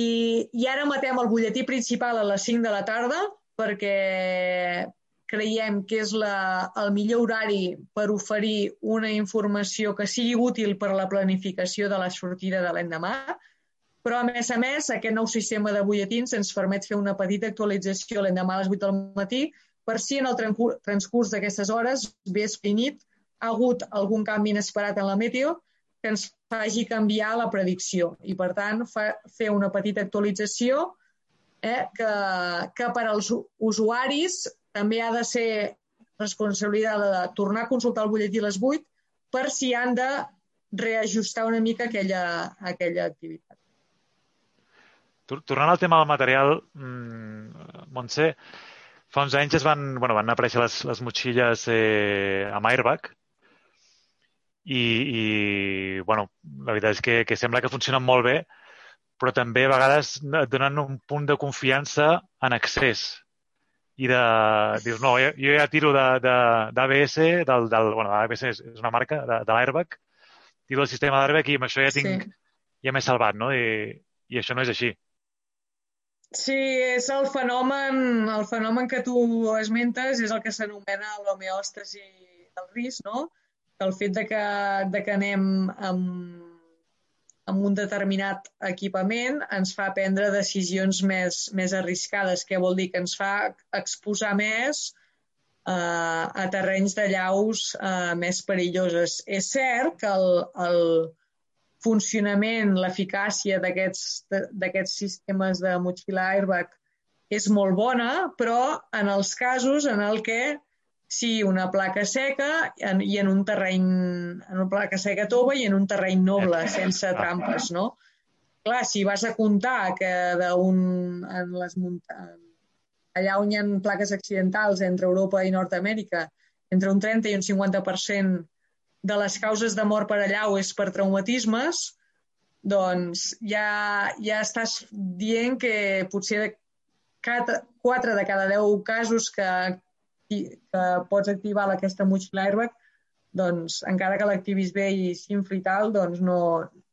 i ara matem el butlletí principal a les 5 de la tarda perquè creiem que és la, el millor horari per oferir una informació que sigui útil per a la planificació de la sortida de l'endemà, però a més a més aquest nou sistema de butlletins ens permet fer una petita actualització l'endemà a les 8 del matí per si en el transcurs d'aquestes hores, vespre i nit, ha hagut algun canvi inesperat en la meteo que ens faci canviar la predicció. I, per tant, fa, fer una petita actualització eh, que, que per als usuaris també ha de ser responsabilitat de tornar a consultar el butlletí a les 8 per si han de reajustar una mica aquella, aquella activitat.
Tornant al tema del material, mmm, Montse, fa uns anys es van, bueno, van aparèixer les, les motxilles eh, amb airbag i, i bueno, la veritat és que, que sembla que funcionen molt bé, però també a vegades et donen un punt de confiança en accés. I de... Dius, no, jo, jo ja tiro d'ABS, de, de, del, del, bueno, ABS és, és una marca, de, de l'airbag, tiro el sistema d'airbag i amb això ja tinc... Sí. Ja m'he salvat, no? I, I això no és així.
Sí, és el fenomen, el fenomen que tu esmentes és el que s'anomena l'homeòstasi del risc, no? El fet de que, de que anem amb amb un determinat equipament ens fa prendre decisions més, més arriscades, que vol dir que ens fa exposar més eh, a terrenys de llaus eh, més perilloses. És cert que el, el funcionament, l'eficàcia d'aquests sistemes de motxilla airbag és molt bona, però en els casos en el que Sí, una placa seca en, i en un terreny, en una placa seca tova i en un terreny noble, sense trampes, no? Clar, si vas a comptar que d'un, en les muntanyes, allà on hi ha plaques accidentals entre Europa i Nord-Amèrica, entre un 30 i un 50% de les causes de mort per allà o és per traumatismes, doncs ja, ja estàs dient que potser de 4 de cada 10 casos que, que pots activar aquesta motxilla airbag, doncs encara que l'activis bé i s'infli tal, doncs no,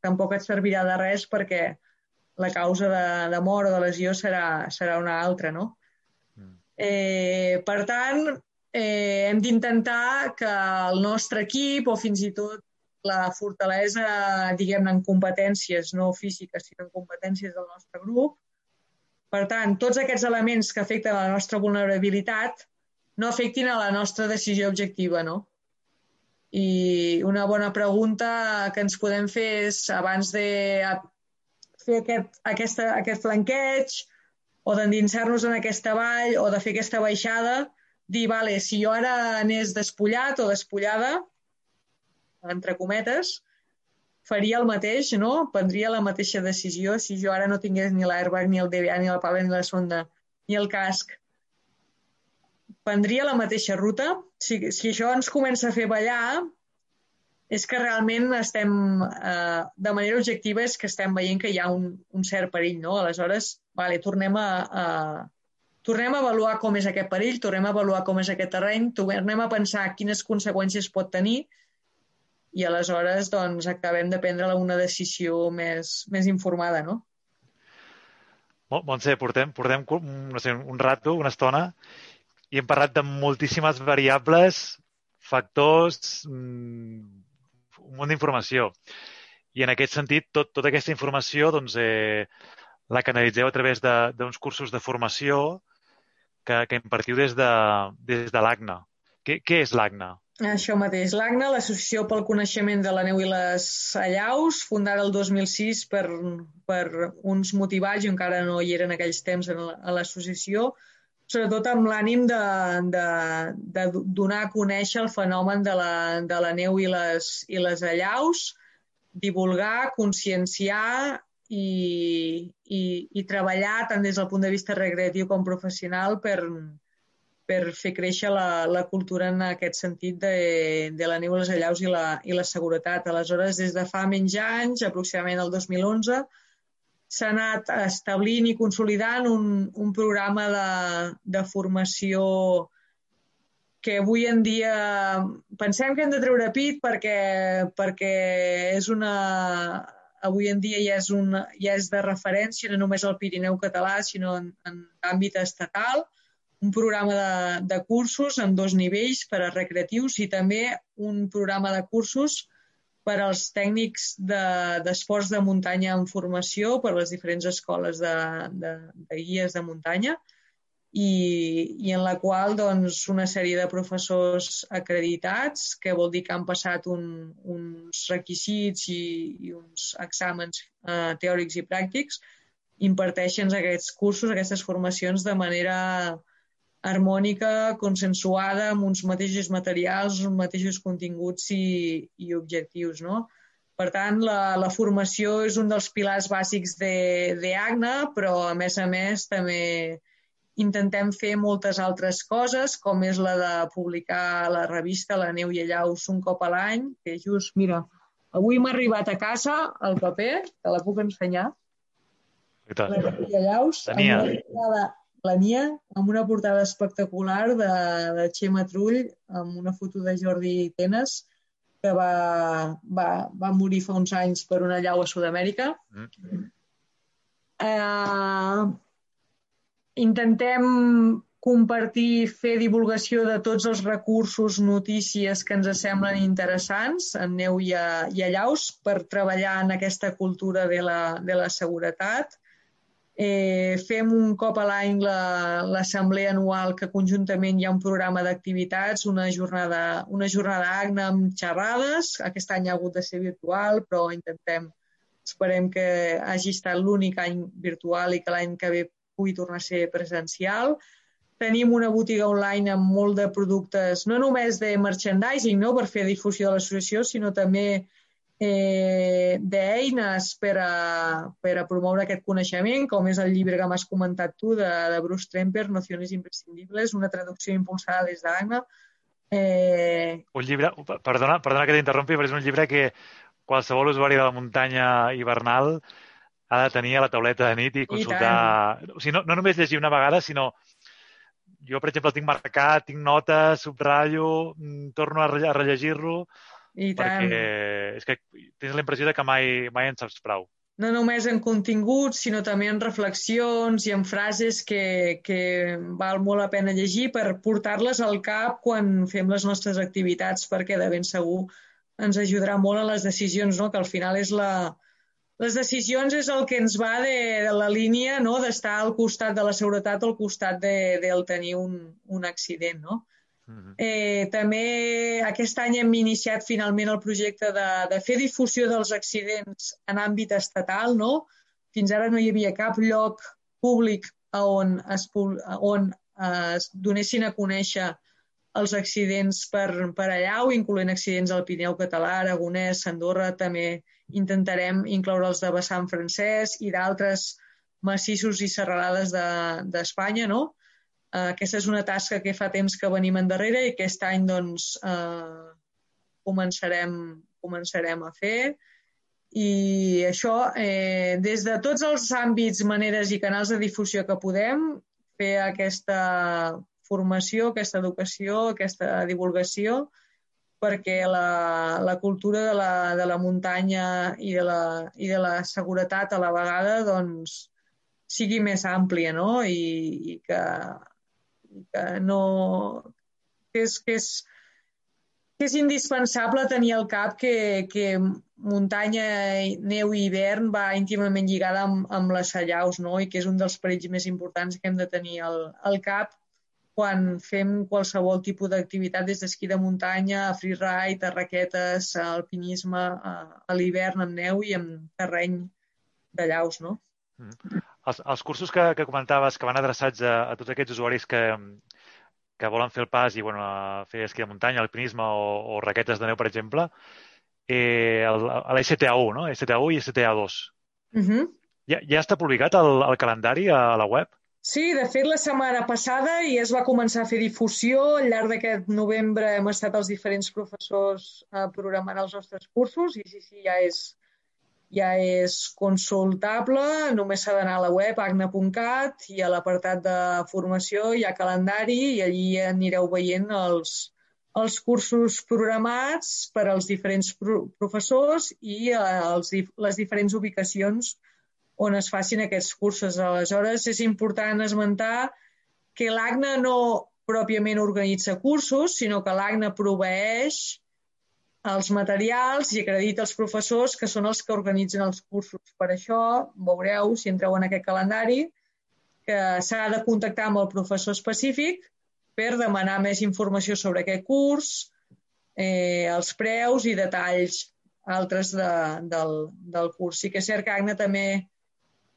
tampoc et servirà de res perquè la causa de, de mort o de lesió serà, serà una altra, no? Mm. Eh, per tant, eh, hem d'intentar que el nostre equip o fins i tot la fortalesa, diguem-ne, en competències no físiques, sinó en competències del nostre grup. Per tant, tots aquests elements que afecten la nostra vulnerabilitat no afectin a la nostra decisió objectiva, no? I una bona pregunta que ens podem fer és, abans de fer aquest, aquesta, aquest flanqueig o d'endinsar-nos en aquesta vall o de fer aquesta baixada, dir, vale, si jo ara anés despullat o despullada, entre cometes, faria el mateix, no? Prendria la mateixa decisió si jo ara no tingués ni l'airbag, ni el DBA, ni el pala, ni la sonda, ni el casc. Prendria la mateixa ruta? Si, si això ens comença a fer ballar, és que realment estem, eh, de manera objectiva, és que estem veient que hi ha un, un cert perill, no? Aleshores, vale, tornem a, a, tornem a avaluar com és aquest perill, tornem a avaluar com és aquest terreny, tornem a pensar quines conseqüències pot tenir i aleshores doncs, acabem de prendre una decisió més, més informada, no?
Montse, portem, portem no sé, un rato, una estona, i hem parlat de moltíssimes variables, factors, mm, un munt d'informació. I en aquest sentit, tot, tota aquesta informació doncs, eh, la canalitzeu a través d'uns cursos de formació que, que impartiu des de, des de l'ACNA. Què, què és l'ACNA?
Això mateix. L'ACNA, l'Associació pel Coneixement de la Neu i les Allaus, fundada el 2006 per, per uns motivats, jo encara no hi eren aquells temps a l'associació, sobretot amb l'ànim de, de, de donar a conèixer el fenomen de la, de la neu i les, i les allaus, divulgar, conscienciar i, i, i treballar tant des del punt de vista recreatiu com professional per, per fer créixer la, la cultura en aquest sentit de, de la neu, les allaus i la, i la seguretat. Aleshores, des de fa menys anys, aproximadament el 2011, s'ha anat establint i consolidant un, un programa de, de formació que avui en dia pensem que hem de treure pit perquè, perquè és una, avui en dia ja és, un, ja és de referència no només al Pirineu català, sinó en, en àmbit estatal. Un programa de, de cursos en dos nivells per a recreatius i també un programa de cursos per als tècnics d'esports de, de muntanya en formació per les diferents escoles de, de, de guies de muntanya i, i en la qual doncs, una sèrie de professors acreditats, que vol dir que han passat un, uns requisits i, i uns exàmens eh, teòrics i pràctics, imparteixen aquests cursos, aquestes formacions de manera harmònica, consensuada, amb uns mateixos materials, uns mateixos continguts i, i objectius, no? Per tant, la, la formació és un dels pilars bàsics d'ACNA, però a més a més també intentem fer moltes altres coses, com és la de publicar la revista La neu i allaus un cop a l'any, que just, mira, avui m'ha arribat a casa el paper, que la puc ensenyar. La neu i allaus,
Tenia.
amb la Nia, amb una portada espectacular de, de Xema Trull, amb una foto de Jordi Tenes, que va, va, va morir fa uns anys per una llau a Sud-amèrica. Mm. Eh, intentem compartir, fer divulgació de tots els recursos, notícies que ens semblen interessants en neu i a, i a llaus per treballar en aquesta cultura de la, de la seguretat Eh, fem un cop a l'any l'assemblea la, anual que conjuntament hi ha un programa d'activitats, una jornada, una jornada AGNA amb xerrades. Aquest any ha hagut de ser virtual, però intentem, esperem que hagi estat l'únic any virtual i que l'any que ve pugui tornar a ser presencial. Tenim una botiga online amb molt de productes, no només de merchandising, no?, per fer difusió de l'associació, sinó també eh, d'eines per, a, per a promoure aquest coneixement, com és el llibre que m'has comentat tu de, de Bruce Tremper, Nociones imprescindibles, una traducció impulsada des d'AGNA.
Eh... Un llibre, perdona, perdona que t'interrompi, però és un llibre que qualsevol usuari de la muntanya hivernal ha de tenir a la tauleta de nit i consultar... I o sigui, no, no només llegir una vegada, sinó jo, per exemple, el tinc marcat, tinc notes, subratllo, mm, torno a rellegir-lo
i tant.
Perquè és que tens la impressió de que mai, mai en saps prou.
No només en continguts, sinó també en reflexions i en frases que, que val molt la pena llegir per portar-les al cap quan fem les nostres activitats, perquè de ben segur ens ajudarà molt en les decisions, no? que al final és la, les decisions és el que ens va de, de la línia no? d'estar al costat de la seguretat o al costat de, del tenir un, un accident. No? Eh, també aquest any hem iniciat finalment el projecte de, de fer difusió dels accidents en àmbit estatal, no? Fins ara no hi havia cap lloc públic on es, on es donessin a conèixer els accidents per, per allà, o incloent accidents al Pirineu català, Aragonès, Andorra, també intentarem incloure els de vessant francès i d'altres massissos i serralades d'Espanya, de, no? Eh, aquesta és una tasca que fa temps que venim endarrere i aquest any doncs, eh, començarem, començarem a fer. I això, eh, des de tots els àmbits, maneres i canals de difusió que podem, fer aquesta formació, aquesta educació, aquesta divulgació, perquè la, la cultura de la, de la muntanya i de la, i de la seguretat a la vegada doncs, sigui més àmplia no? I, i, que, que no... que és, que és, que és indispensable tenir al cap que, que muntanya, neu i hivern va íntimament lligada amb, amb les sallaus, no? i que és un dels perills més importants que hem de tenir al, al cap quan fem qualsevol tipus d'activitat des d'esquí de muntanya, a freeride, a raquetes, a alpinisme, a, a l'hivern amb neu i amb terreny de llaus, no?
Mm. Els, els cursos que, que comentaves que van adreçats a, a tots aquests usuaris que, que volen fer el pas i bueno, a fer esquí de muntanya, alpinisme o, o raquetes de neu, per exemple, eh, el, a l'STA1, no? STA1 i STA2.
Uh -huh.
ja, ja està publicat el, el calendari a la web?
Sí, de fet, la setmana passada i es va començar a fer difusió. Al llarg d'aquest novembre hem estat els diferents professors eh, programant els nostres cursos i sí, sí, ja és, ja és consultable. Només s'ha d'anar a la web agna.cat i a l'apartat de formació hi ha calendari i allí anireu veient els, els cursos programats per als diferents pro professors i eh, els, les diferents ubicacions on es facin aquests cursos. Aleshores, és important esmentar que l'ACNA no pròpiament organitza cursos, sinó que l'ACNA proveeix els materials i acredita els professors que són els que organitzen els cursos. Per això veureu, si entreu en aquest calendari, que s'ha de contactar amb el professor específic per demanar més informació sobre aquest curs, eh, els preus i detalls altres de, del, del curs. Sí que és cert que ACNA també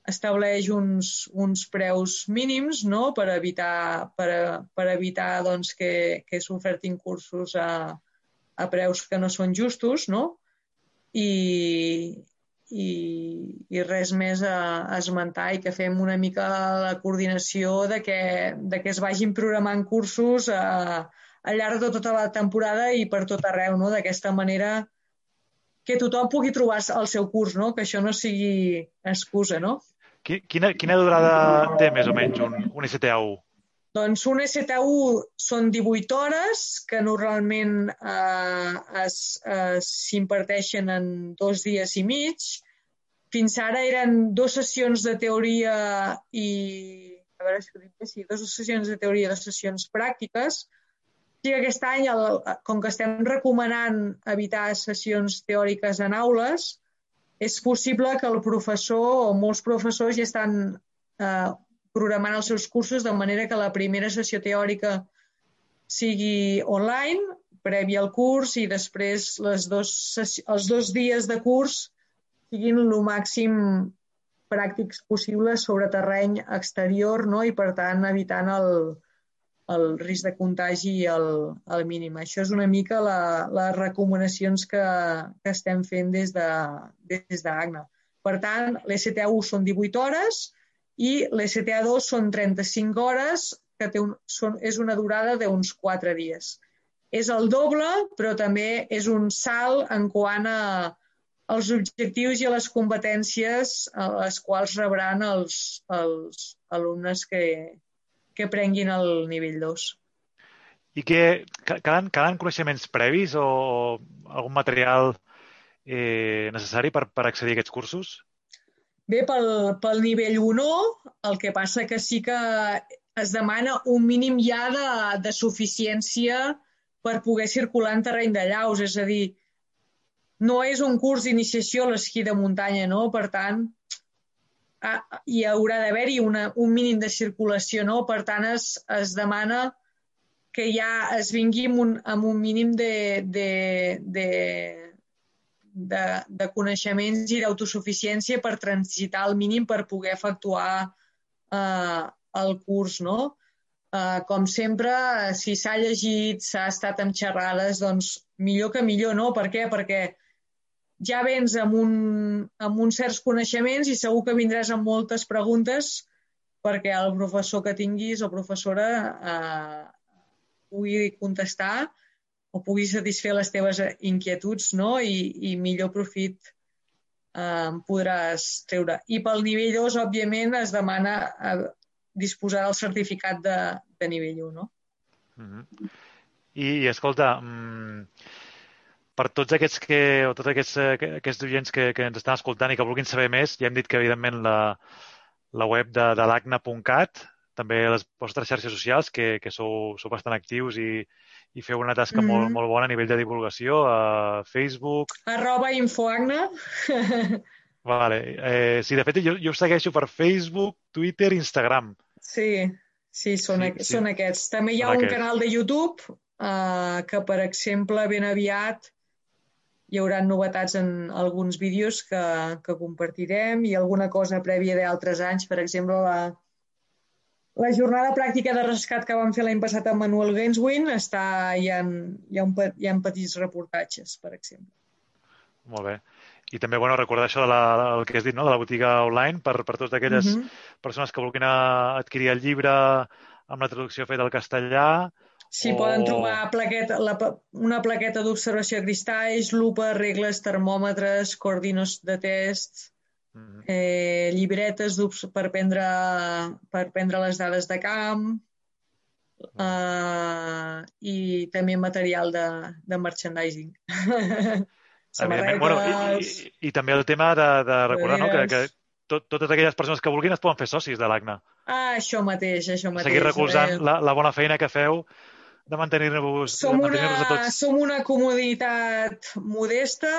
estableix uns, uns preus mínims no? per evitar, per, per evitar doncs, que, que s'ofertin cursos a, a preus que no són justos no? I, i, i res més a, a esmentar i que fem una mica la coordinació de que, de que es vagin programant cursos a, al llarg de tota la temporada i per tot arreu, no? d'aquesta manera que tothom pugui trobar el seu curs, no? que això no sigui excusa. No?
Quina, quina durada té més o menys un, un STA1?
Doncs un STA1 són 18 hores que normalment eh, s'imparteixen en dos dies i mig. Fins ara eren dues sessions de teoria i... A veure si ho dic sí, dues sessions de teoria i dues sessions pràctiques. Sí que aquest any, el, com que estem recomanant evitar sessions teòriques en aules, és possible que el professor o molts professors ja estan eh, programant els seus cursos de manera que la primera sessió teòrica sigui online, previ al curs, i després les dos, els dos dies de curs siguin el màxim pràctics possibles sobre terreny exterior no? i, per tant, evitant el, el risc de contagi al, al mínim. Això és una mica la, les recomanacions que, que estem fent des d'AGNA. De, des per tant, l'STA1 són 18 hores i l'STA2 són 35 hores, que té un, són, és una durada d'uns 4 dies. És el doble, però també és un salt en quant a els objectius i a les competències a les quals rebran els, els alumnes que, que prenguin el nivell 2.
I que calen, calen coneixements previs o algun material eh, necessari per, per accedir a aquests cursos?
Bé, pel, pel nivell 1 el que passa que sí que es demana un mínim ja de, de suficiència per poder circular en terreny de llaus, és a dir, no és un curs d'iniciació a l'esquí de muntanya, no? Per tant, hi haurà d'haver-hi un mínim de circulació, no? Per tant, es, es demana que ja es vingui amb un, amb un mínim de, de, de, de, de coneixements i d'autosuficiència per transitar al mínim per poder efectuar eh, el curs, no? Uh, com sempre, si s'ha llegit, s'ha estat amb xerrades, doncs millor que millor, no? Per què? Perquè ja vens amb, un, amb uns certs coneixements i segur que vindràs amb moltes preguntes perquè el professor que tinguis o professora uh, pugui contestar o pugui satisfer les teves inquietuds no? I, i millor profit eh, podràs treure. I pel nivell 2, òbviament, es demana uh, disposar del certificat de, de nivell 1, no?
Mm -hmm. I, i escolta, mm, per tots aquests que, o tots aquests, eh, aquests oients que, que ens estan escoltant i que vulguin saber més, ja hem dit que, evidentment, la, la web de, de l'ACNA.cat, també les vostres xarxes socials, que, que sou, sou bastant actius i, i feu una tasca mm -hmm. molt, mm-hmm. molt bona a nivell de divulgació a Facebook.
Arroba infoagna.
vale. Eh, sí, de fet, jo, jo segueixo per Facebook, Twitter Instagram.
Sí, sí, són, sí, sí. són aquests. També hi ha són un aquests. canal de YouTube eh, que, per exemple, ben aviat hi haurà novetats en alguns vídeos que, que compartirem i alguna cosa prèvia d'altres anys, per exemple, la, la jornada pràctica de rescat que vam fer l'any passat amb Manuel Genswin està, hi, ha, hi, ha un, hi ha petits reportatges, per exemple.
Molt bé. I també, bueno, recordar això de la, el que has dit, no?, de la botiga online per, per totes aquelles uh mhm. -huh. persones que vulguin adquirir el llibre amb la traducció feta al castellà.
Sí, o... poden trobar plaqueta, la, una plaqueta d'observació de cristalls, lupa, regles, termòmetres, coordinos de test. Eh, llibretes per prendre, per prendre les dades de camp, -huh. eh, i també material de, de merchandising.
Bueno, i, i, I també el tema de, de recordar no, que, que tot, totes aquelles persones que vulguin es poden fer socis de l'ACNA.
Ah, això mateix, això mateix.
Seguir recolzant eh... la, la bona feina que feu de mantenir-vos
som, mantenir una, a tots. som una comunitat modesta,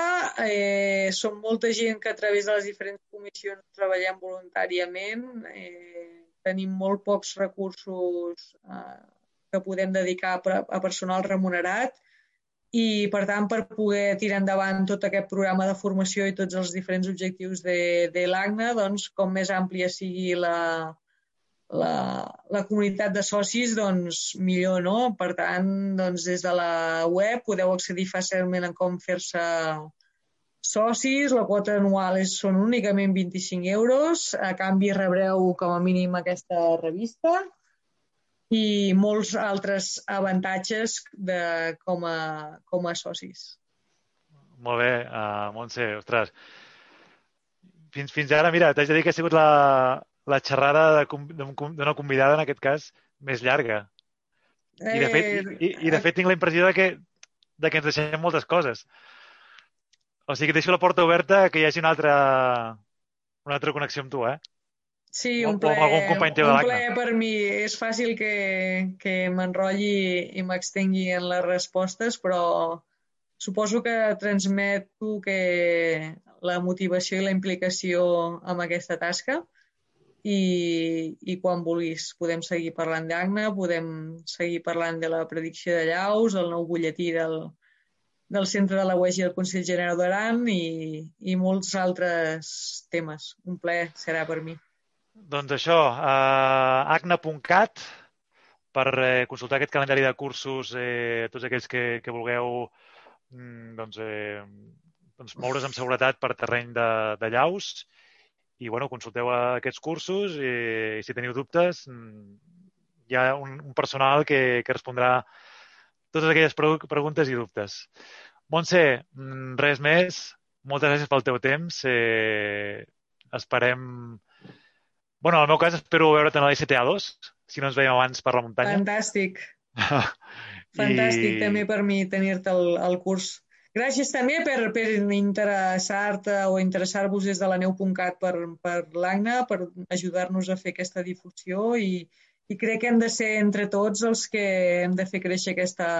eh, som molta gent que a través de les diferents comissions treballem voluntàriament, eh, tenim molt pocs recursos eh, que podem dedicar a, a personal remunerat i, per tant, per poder tirar endavant tot aquest programa de formació i tots els diferents objectius de, de l'ACNA, doncs, com més àmplia sigui la, la, la comunitat de socis, doncs millor, no? Per tant, doncs, des de la web podeu accedir fàcilment a com fer-se socis, la quota anual és, són únicament 25 euros, a canvi rebreu com a mínim aquesta revista i molts altres avantatges de, com, a, com a socis.
Molt bé, uh, Montse, ostres. Fins, fins ara, mira, t'haig de dir que ha sigut la, la xerrada d'una convidada, en aquest cas, més llarga. I de fet, i, i, i de fet tinc la impressió de que, de que ens deixem moltes coses. O sigui que deixo la porta oberta que hi hagi una altra, una altra connexió amb tu, eh?
Sí, un ple, algun company teu un ple per mi. És fàcil que, que m'enrotlli i m'extengui en les respostes, però suposo que transmeto que la motivació i la implicació amb aquesta tasca i, i quan vulguis podem seguir parlant d'ACNA, podem seguir parlant de la predicció de llaus, el nou butlletí del, del Centre de la UEG i del Consell General d'Aran i, i molts altres temes. Un ple serà per mi.
Doncs això, uh, acna.cat per eh, consultar aquest calendari de cursos, eh, tots aquells que, que vulgueu mm, doncs, eh, doncs moure's amb seguretat per terreny de, de llaus i bueno, consulteu aquests cursos i, i si teniu dubtes mm, hi ha un, un personal que, que respondrà totes aquelles preguntes i dubtes. Montse, mm, res més. Moltes gràcies pel teu temps. Eh, esperem Bueno, en el meu cas espero veure't en la l'ICTA2, si no ens veiem abans per la muntanya.
Fantàstic. Fantàstic I... també per mi tenir-te al, al curs. Gràcies també per, per interessar-te o interessar-vos des de la neu.cat per, per l'AGNA, per ajudar-nos a fer aquesta difusió i, i crec que hem de ser entre tots els que hem de fer créixer aquesta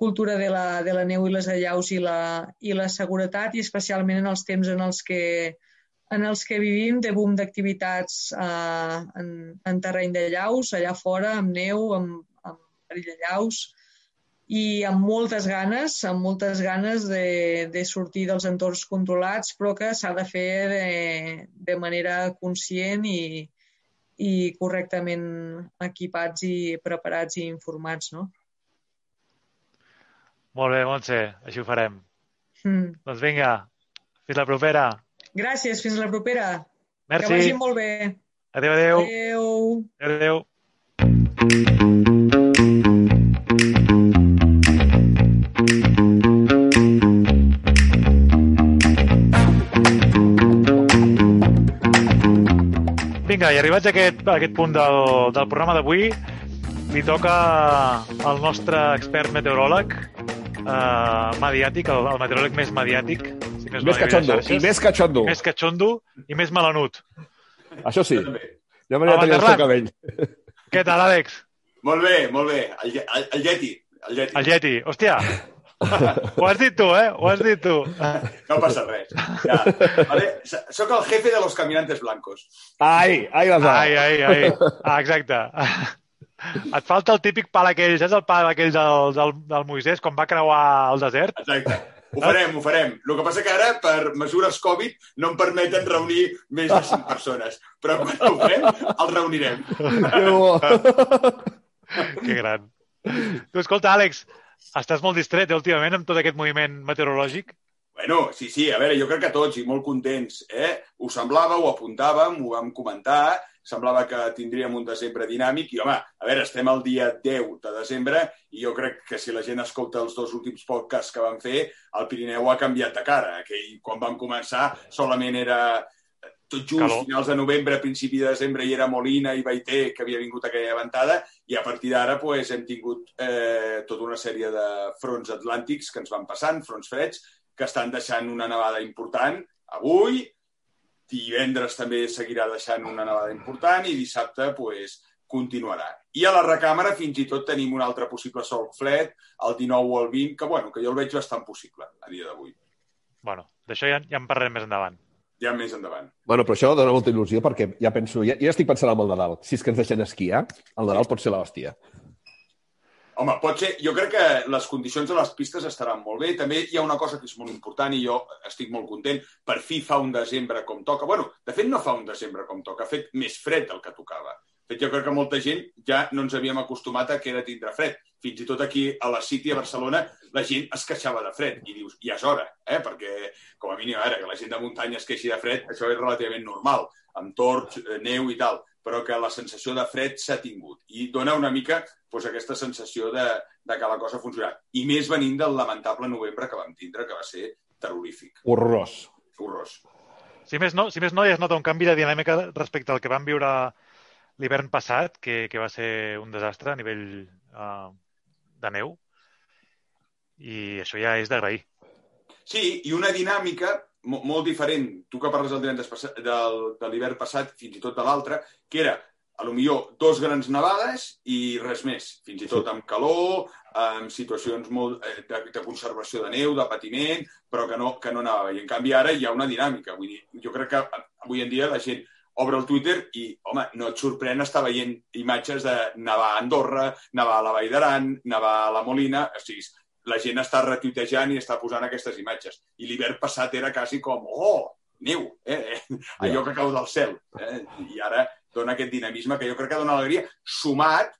cultura de la, de la neu i les allaus i la, i la seguretat i especialment en els temps en els que en els que vivim de boom d'activitats eh, en, en terreny de llaus, allà fora, amb neu, amb, amb, Perillallaus, i amb moltes ganes, amb moltes ganes de, de sortir dels entorns controlats, però que s'ha de fer de, de manera conscient i, i correctament equipats i preparats i informats, no?
Molt bé, Montse, així ho farem.
Mm.
Doncs vinga, fins la propera.
Gràcies, fins la propera.
Merci.
Que vagi molt bé.
Adéu, adéu.
Adéu.
Adéu, adéu. Vinga, i arribats a aquest, a aquest punt del, del programa d'avui, li toca al nostre expert meteoròleg eh, mediàtic, el, el meteoròleg més mediàtic, si més, no,
Més cachondo, i més cachondo.
més catxondo i més melanut.
Això sí. Ja m'agrada tenir el cabell.
Què tal, Àlex?
Molt bé, molt bé. El, el, el Yeti. El Yeti.
El Yeti. Hòstia, ho has dit tu, eh? Ho has dit tu.
No passa res. Ja. Vale? Soc el jefe de los caminantes blancos.
Ai, ai, les
Ai, ai, ai. Ah, exacte. Et falta el típic pal aquell, saps el pal aquell del, del, del Moisès quan va creuar el desert?
Exacte. Ho farem, ho farem. El que passa que ara, per mesures Covid, no em permeten reunir més de 5 persones. Però quan ho fem, el reunirem.
Que gran. Tu, escolta, Àlex, estàs molt distret eh, últimament amb tot aquest moviment meteorològic?
Bueno, sí, sí, a veure, jo crec que tots i molt contents, eh? Ho semblava, ho apuntàvem, ho vam comentar, semblava que tindríem un desembre dinàmic i, home, a veure, estem al dia 10 de desembre i jo crec que si la gent escolta els dos últims podcasts que vam fer, el Pirineu ha canviat de cara. Aquell, quan vam començar, solament era tot just,
Calor.
finals de novembre, principi de desembre, hi era Molina i Baité, que havia vingut aquella ventada, i a partir d'ara pues, hem tingut eh, tota una sèrie de fronts atlàntics que ens van passant, fronts freds, que estan deixant una nevada important avui, divendres també seguirà deixant una nevada important i dissabte pues, continuarà. I a la recàmera fins i tot tenim un altre possible sol fred, el 19 o el 20, que, bueno, que jo el veig bastant possible a dia d'avui.
Bueno, d'això ja, ja en parlarem més endavant.
Ja més endavant.
Bueno, però això dona molta il·lusió perquè ja penso, ja, ja estic pensant en el Nadal. Si és que ens deixen esquiar, el Nadal pot ser l'hòstia.
Home, pot ser... Jo crec que les condicions de les pistes estaran molt bé. També hi ha una cosa que és molt important i jo estic molt content. Per fi fa un desembre com toca. bueno, de fet, no fa un desembre com toca. Ha fet més fred del que tocava. De fet, jo crec que molta gent ja no ens havíem acostumat a que era tindre fred. Fins i tot aquí a la City, a Barcelona, la gent es queixava de fred. I dius, ja és hora, eh? perquè, com a mínim, a veure, que la gent de muntanya es queixi de fred, això és relativament normal, amb tords, eh, neu i tal, però que la sensació de fred s'ha tingut. I dona una mica doncs, aquesta sensació de, de que la cosa ha funcionat. I més venint del lamentable novembre que vam tindre, que va ser terrorífic.
Horrorós.
Horrorós.
Si més no, si més no ja es nota un canvi de dinàmica respecte al que vam viure l'hivern passat, que, que va ser un desastre a nivell uh, de neu. I això ja és d'agrair.
Sí, i una dinàmica mo- molt diferent, tu que parles del divendres passat, del, de l'hivern passat, fins i tot de l'altre, que era, a lo millor, dos grans nevades i res més. Fins i tot amb calor, amb situacions molt eh, de, de conservació de neu, de patiment, però que no, que no nevava. I en canvi ara hi ha una dinàmica. Vull dir, jo crec que avui en dia la gent obre el Twitter i, home, no et sorprèn estar veient imatges de nevar a Andorra, nevar a la Vall d'Aran, nevar a la Molina, o sigui, la gent està retuitejant i està posant aquestes imatges. I l'hivern passat era quasi com, oh, neu, eh? eh, allò que cau del cel. Eh? I ara dona aquest dinamisme que jo crec que dona alegria, sumat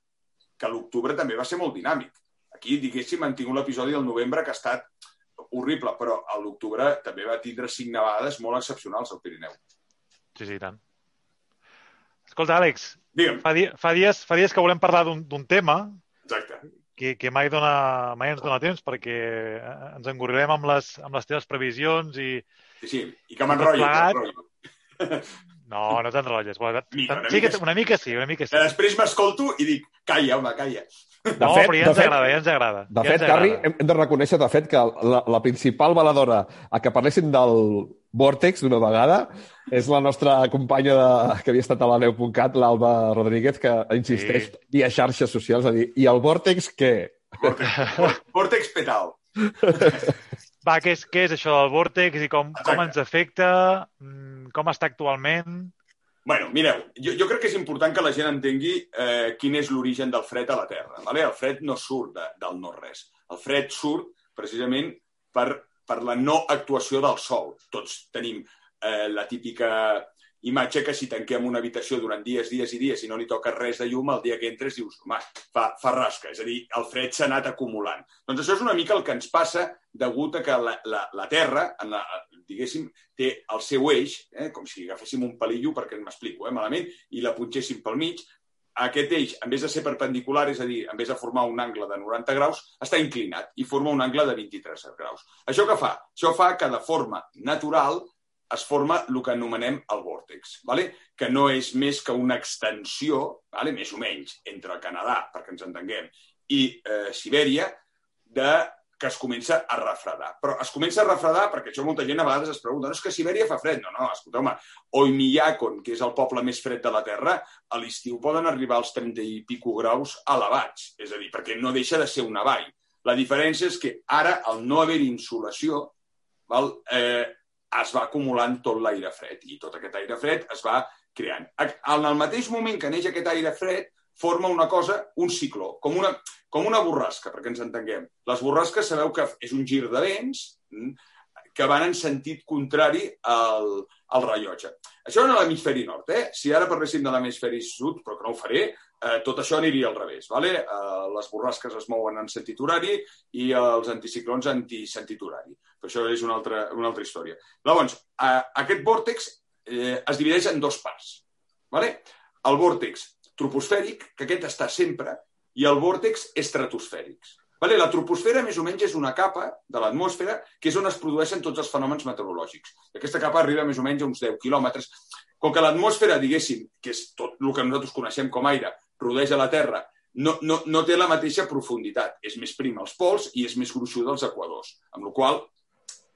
que l'octubre també va ser molt dinàmic. Aquí, diguéssim, hem tingut l'episodi del novembre que ha estat horrible, però a l'octubre també va tindre cinc nevades molt excepcionals al Pirineu.
Sí, sí, tant. Escolta, Àlex,
Digue'm,
fa, di fa, dies, fa dies que volem parlar d'un d'un tema
exacte.
que, que mai, dona, mai ens dona temps perquè eh, ens engorrirem amb les, amb les teves previsions i...
Sí, sí, i que m'enrotllo.
No, no t'enrotlles. Bueno,
Mica, una
sí que,
mica sí.
una mica sí, una mica sí.
Que després m'escolto i dic, calla, home, calla.
De
no,
fet,
però ja ens
fet-
agrada, ja ens agrada.
De
ja
fet, Carri, hem, hem de reconèixer, de fet, que la, la principal valedora a que parlessin del Vortex d'una vegada és la nostra companya de, que havia estat a la neu.cat, l'Alba Rodríguez, que insisteix sí. via xarxes socials a dir i el Vortex què?
Vortex, Vortex petal.
Va, què és, què és això del vòrtex i com, com ens afecta, mm, com està actualment?
Bueno, mireu, jo, jo crec que és important que la gent entengui eh, quin és l'origen del fred a la Terra. Vale? El fred no surt de, del no-res. El fred surt precisament per, per la no actuació del sol. Tots tenim eh, la típica imatge que si tanquem una habitació durant dies, dies i dies i no li toca res de llum, el dia que entres dius, home, fa, fa rasca, és a dir, el fred s'ha anat acumulant. Doncs això és una mica el que ens passa degut a que la, la, la Terra, en la, diguéssim, té el seu eix, eh, com si agaféssim un palillo, perquè m'explico eh, malament, i la punxéssim pel mig, aquest eix, en vez de ser perpendicular, és a dir, en vez de formar un angle de 90 graus, està inclinat i forma un angle de 23 graus. Això què fa? Això fa que de forma natural es forma el que anomenem el vòrtex, vale? que no és més que una extensió, vale? més o menys, entre Canadà, perquè ens entenguem, i eh, Sibèria, de que es comença a refredar. Però es comença a refredar perquè això molta gent a vegades es pregunta no és que Sibèria fa fred. No, no, escolta, home, Oymyakon, que és el poble més fred de la Terra, a l'estiu poden arribar als 30 i pico graus elevats. És a dir, perquè no deixa de ser una vall. La diferència és que ara, al no haver insolació, val, eh, es va acumulant tot l'aire fred i tot aquest aire fred es va creant. En el mateix moment que neix aquest aire fred, forma una cosa, un cicló, com una, com una borrasca, perquè ens entenguem. Les borrasques sabeu que és un gir de vents mm, que van en sentit contrari al, al rellotge. Això en l'hemisferi nord, eh? Si ara parléssim de l'hemisferi sud, però que no ho faré, eh, tot això aniria al revés. Vale? Eh, les borrasques es mouen en sentit horari i els anticiclons antisentit horari. Però això és una altra, una altra història. Llavors, eh, aquest vòrtex eh, es divideix en dos parts. Vale? El vòrtex troposfèric, que aquest està sempre, i el vòrtex estratosfèric. Vale? La troposfera, més o menys, és una capa de l'atmosfera que és on es produeixen tots els fenòmens meteorològics. Aquesta capa arriba més o menys a uns 10 quilòmetres. Com que l'atmosfera, diguéssim, que és tot el que nosaltres coneixem com aire, rodeja la Terra, no, no, no té la mateixa profunditat. És més prim als pols i és més gruixuda als equadors. Amb la qual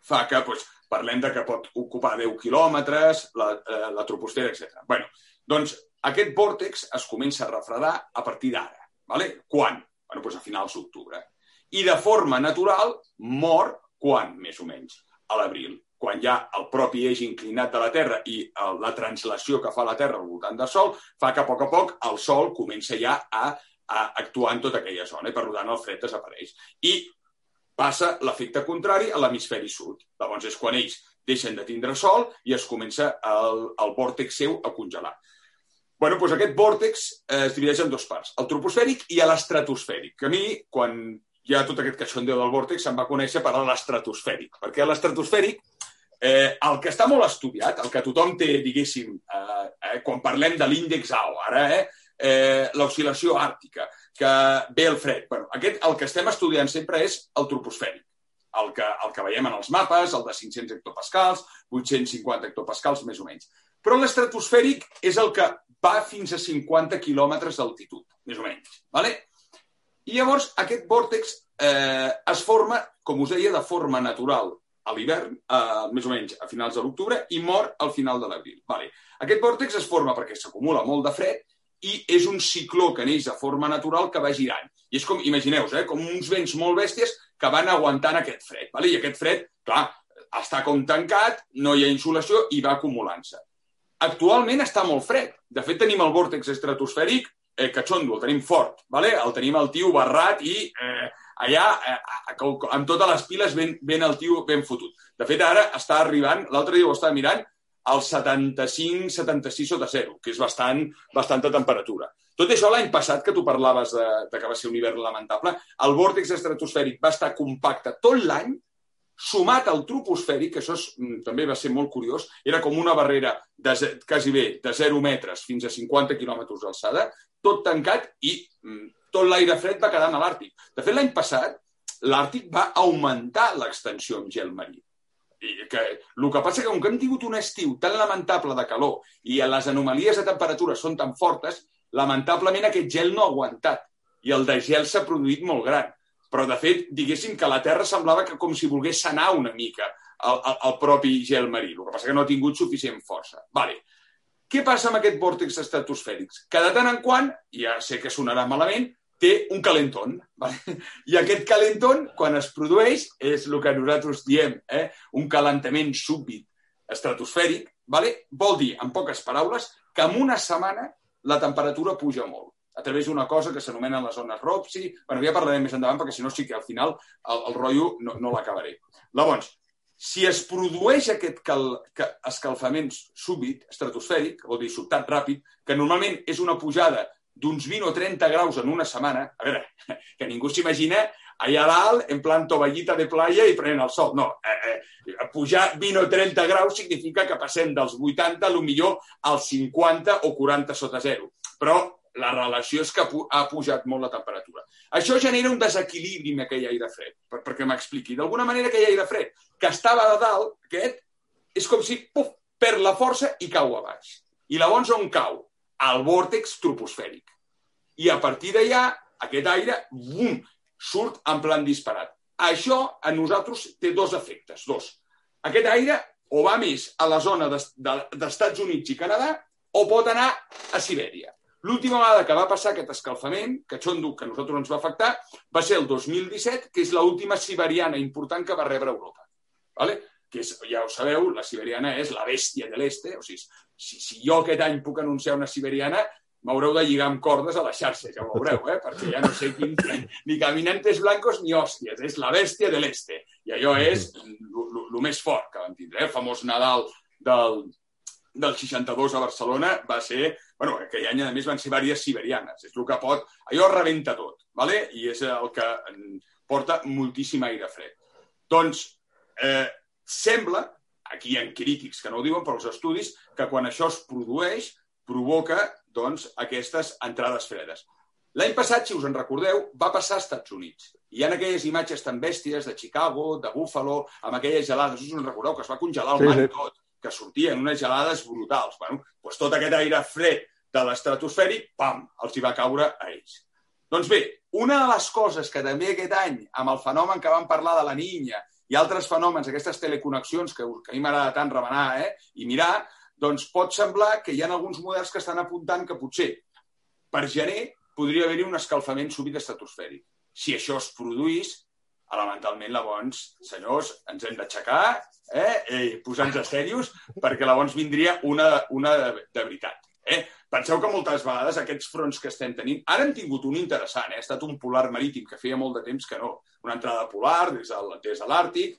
fa que doncs, parlem de que pot ocupar 10 quilòmetres, la, eh, la troposfera, etc. bueno, doncs aquest vòrtex es comença a refredar a partir d'ara. Vale? Quan? Bueno, doncs a finals d'octubre. I de forma natural mor quan, més o menys? A l'abril quan ha el propi eix inclinat de la Terra i la translació que fa la Terra al voltant del Sol, fa que a poc a poc el Sol comença ja a, a actuar en tota aquella zona i per tant el fred desapareix. I passa l'efecte contrari a l'hemisferi sud. Llavors és quan ells deixen de tindre sol i es comença el, el vòrtex seu a congelar. Bueno, doncs aquest vòrtex eh, es divideix en dues parts, el troposfèric i l'estratosfèric. A mi, quan hi ha tot aquest caixondeu del vòrtex, se'm va conèixer per l'estratosfèric, perquè l'estratosfèric Eh, el que està molt estudiat, el que tothom té, diguéssim, eh, eh, quan parlem de l'índex AO, ara, eh, eh, l'oscil·lació àrtica, que ve el fred. Bueno, aquest, el que estem estudiant sempre és el troposfèric, el que, el que veiem en els mapes, el de 500 hectopascals, 850 hectopascals, més o menys. Però l'estratosfèric és el que va fins a 50 quilòmetres d'altitud, més o menys. ¿vale? I llavors aquest vòrtex eh, es forma, com us deia, de forma natural a l'hivern, eh, més o menys a finals de l'octubre, i mor al final de l'abril. Vale. Aquest vòrtex es forma perquè s'acumula molt de fred i és un cicló que neix de forma natural que va girant. I és com, imagineu eh, com uns vents molt bèsties que van aguantant aquest fred. Vale? I aquest fred, clar, està com tancat, no hi ha insolació i va acumulant-se. Actualment està molt fred. De fet, tenim el vòrtex estratosfèric eh, catxondo, el tenim fort, vale? el tenim el tio barrat i eh, allà, eh, amb totes les piles, ben, ben el tio ben fotut. De fet, ara està arribant, l'altre dia ho estava mirant, al 75-76 sota zero, que és bastant, bastanta temperatura. Tot això l'any passat, que tu parlaves de, de que va ser un hivern lamentable, el vòrtex estratosfèric va estar compacte tot l'any, sumat al troposfèric, que això és, mm, també va ser molt curiós, era com una barrera de, quasi bé de 0 metres fins a 50 quilòmetres d'alçada, tot tancat i mm, tot l'aire fred va quedar a l'Àrtic. De fet, l'any passat, l'Àrtic va augmentar l'extensió amb gel marí. I que, el que passa que com que hem tingut un estiu tan lamentable de calor i les anomalies de temperatura són tan fortes, lamentablement aquest gel no ha aguantat i el de gel s'ha produït molt gran. Però, de fet, diguéssim que la Terra semblava que com si volgués sanar una mica el, el, el propi gel marí. El que passa que no ha tingut suficient força. Vale. Què passa amb aquest vòrtex estratosfèrics? Que de tant en quant, ja sé que sonarà malament, té un calentón. Vale? I aquest calentón, quan es produeix, és el que nosaltres diem, eh? un calentament súbit estratosfèric, vale? vol dir, en poques paraules, que en una setmana la temperatura puja molt a través d'una cosa que s'anomenen les zones ROPSI. Bueno, ja parlarem més endavant perquè si no sí que al final el, el rotllo no, no l'acabaré. Llavors, si es produeix aquest cal, que, escalfament súbit, estratosfèric, vol dir sobtat ràpid, que normalment és una pujada d'uns 20 o 30 graus en una setmana, a veure, que ningú s'imagina allà dalt, en plan tovallita de playa i prenent el sol. No, eh, eh, pujar 20 o 30 graus significa que passem dels 80 a lo millor als 50 o 40 sota zero. Però la relació és que ha pujat molt la temperatura. Això genera un desequilibri en aquell aire fred, per, perquè m'expliqui. D'alguna manera, aquell aire fred que estava de dalt, aquest, és com si puf, perd la força i cau a baix. I llavors on cau? Al vòrtex troposfèric. I a partir d'allà, aquest aire, bum, surt en plan disparat. Això a nosaltres té dos efectes, dos. Aquest aire o va més a la zona d'Estats Units i Canadà o pot anar a Sibèria. L'última vegada que va passar aquest escalfament, que xondo que a nosaltres ens va afectar, va ser el 2017, que és l'última siberiana important que va rebre Europa. ¿vale? que és, ja ho sabeu, la siberiana és la bèstia de l'este, o sigui, si, si jo aquest any puc anunciar una siberiana, m'haureu de lligar amb cordes a la xarxa, ja ho veureu, eh? perquè ja no sé quin... Ni caminantes blancos ni hòsties, és la bèstia de l'este. I allò és el més fort que vam tindre. Eh? El famós Nadal del, del 62 a Barcelona va ser... bueno, aquell any, a més, van ser diverses siberianes. És el que pot... Allò rebenta tot, ¿vale? i és el que porta moltíssim aire fred. Doncs eh, sembla, aquí hi ha crítics que no ho diuen, però els estudis, que quan això es produeix, provoca doncs, aquestes entrades fredes. L'any passat, si us en recordeu, va passar als Estats Units. Hi ha aquelles imatges tan bèsties de Chicago, de Buffalo, amb aquelles gelades. Us en recordeu que es va congelar el sí, mar sí. tot, que sortien unes gelades brutals. Bueno, doncs tot aquest aire fred de l'estratosfèric, pam, els hi va caure a ells. Doncs bé, una de les coses que també aquest any, amb el fenomen que vam parlar de la niña i altres fenòmens, aquestes teleconnexions que, que a mi m'agrada tant remenar eh, i mirar, doncs pot semblar que hi ha alguns models que estan apuntant que potser per gener podria haver-hi un escalfament súbit estratosfèric. Si això es produís, elementalment, llavors, senyors, ens hem d'aixecar, eh? eh posar-nos serios, perquè llavors vindria una, una de, de veritat. Eh? Penseu que moltes vegades aquests fronts que estem tenint... Ara hem tingut un interessant, eh? ha estat un polar marítim, que feia molt de temps que no. Una entrada polar des de l'Àrtic,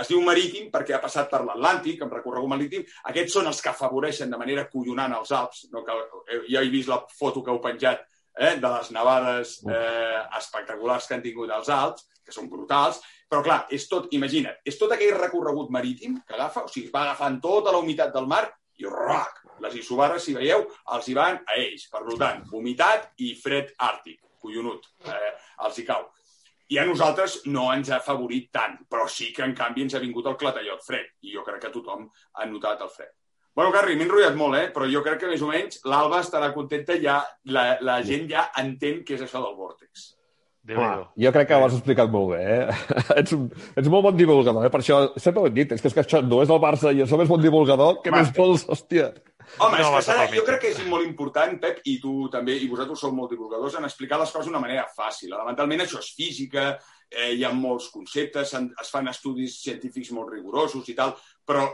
es diu marítim perquè ha passat per l'Atlàntic, amb recorregut marítim. Aquests són els que afavoreixen de manera collonant els Alps. No? Que, eh, ja he vist la foto que heu penjat eh, de les nevades eh, espectaculars que han tingut els Alps, que són brutals, però clar, és tot, imagina't, és tot aquell recorregut marítim que agafa, o sigui, va agafant tota la humitat del mar i roc, les isobares, si veieu, els hi van a ells. Per tant, humitat i fred àrtic, collonut, eh, els hi cau i a nosaltres no ens ha favorit tant, però sí que, en canvi, ens ha vingut el clatallot fred, i jo crec que tothom ha notat el fred. Bueno, Carri, m'he enrotllat molt, eh? però jo crec que més o menys l'Alba estarà contenta, ja, la, la gent ja entén què és això del vòrtex.
Ah, jo crec que ho has explicat molt bé. Eh? ets, un, ets molt bon divulgador, eh? per això sempre ho he dit, és que, és que això no és el Barça i això és bon divulgador, que més vols, hòstia.
Home, no, és que s'ha, jo crec que és molt important, Pep, i tu també, i vosaltres sou molt divulgadors, en explicar les coses d'una manera fàcil. Elementalment això és física, eh, hi ha molts conceptes, es fan estudis científics molt rigorosos i tal, però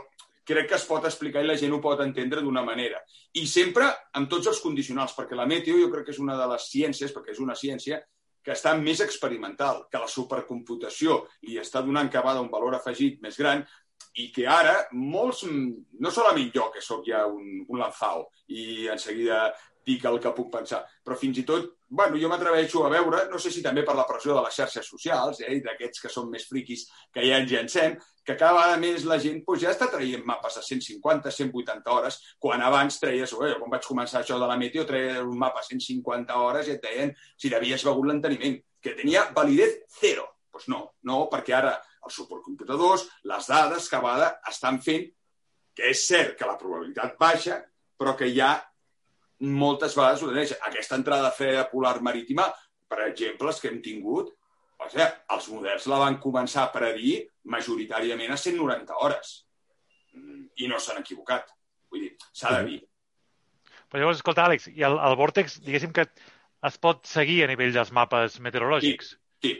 crec que es pot explicar i la gent ho pot entendre d'una manera. I sempre amb tots els condicionals, perquè la meteo jo crec que és una de les ciències, perquè és una ciència que està més experimental, que la supercomputació li està donant acabada un valor afegit més gran, i que ara molts, no solament jo, que sóc ja un, un lanzao i en seguida dic el que puc pensar, però fins i tot, bueno, jo m'atreveixo a veure, no sé si també per la pressió de les xarxes socials, eh, d'aquests que són més friquis que ja ens llancem, que cada vegada més la gent pues, ja està traient mapes a 150, 180 hores, quan abans treies, oh, quan vaig començar això de la meteo, treia un mapa a 150 hores i et deien si l'havies begut l'enteniment, que tenia validez zero. Doncs pues no, no, perquè ara els supercomputadors, les dades que a estan fent que és cert que la probabilitat baixa, però que ha moltes vegades ho teneix. Aquesta entrada freda polar marítima, per exemple, els que hem tingut, o sigui, els models la van començar a predir majoritàriament a 190 hores. I no s'han equivocat. Vull dir, s'ha de dir.
Però llavors, escolta, Àlex, i el, el vòrtex, diguéssim que es pot seguir a nivell dels mapes meteorològics?
Sí, sí.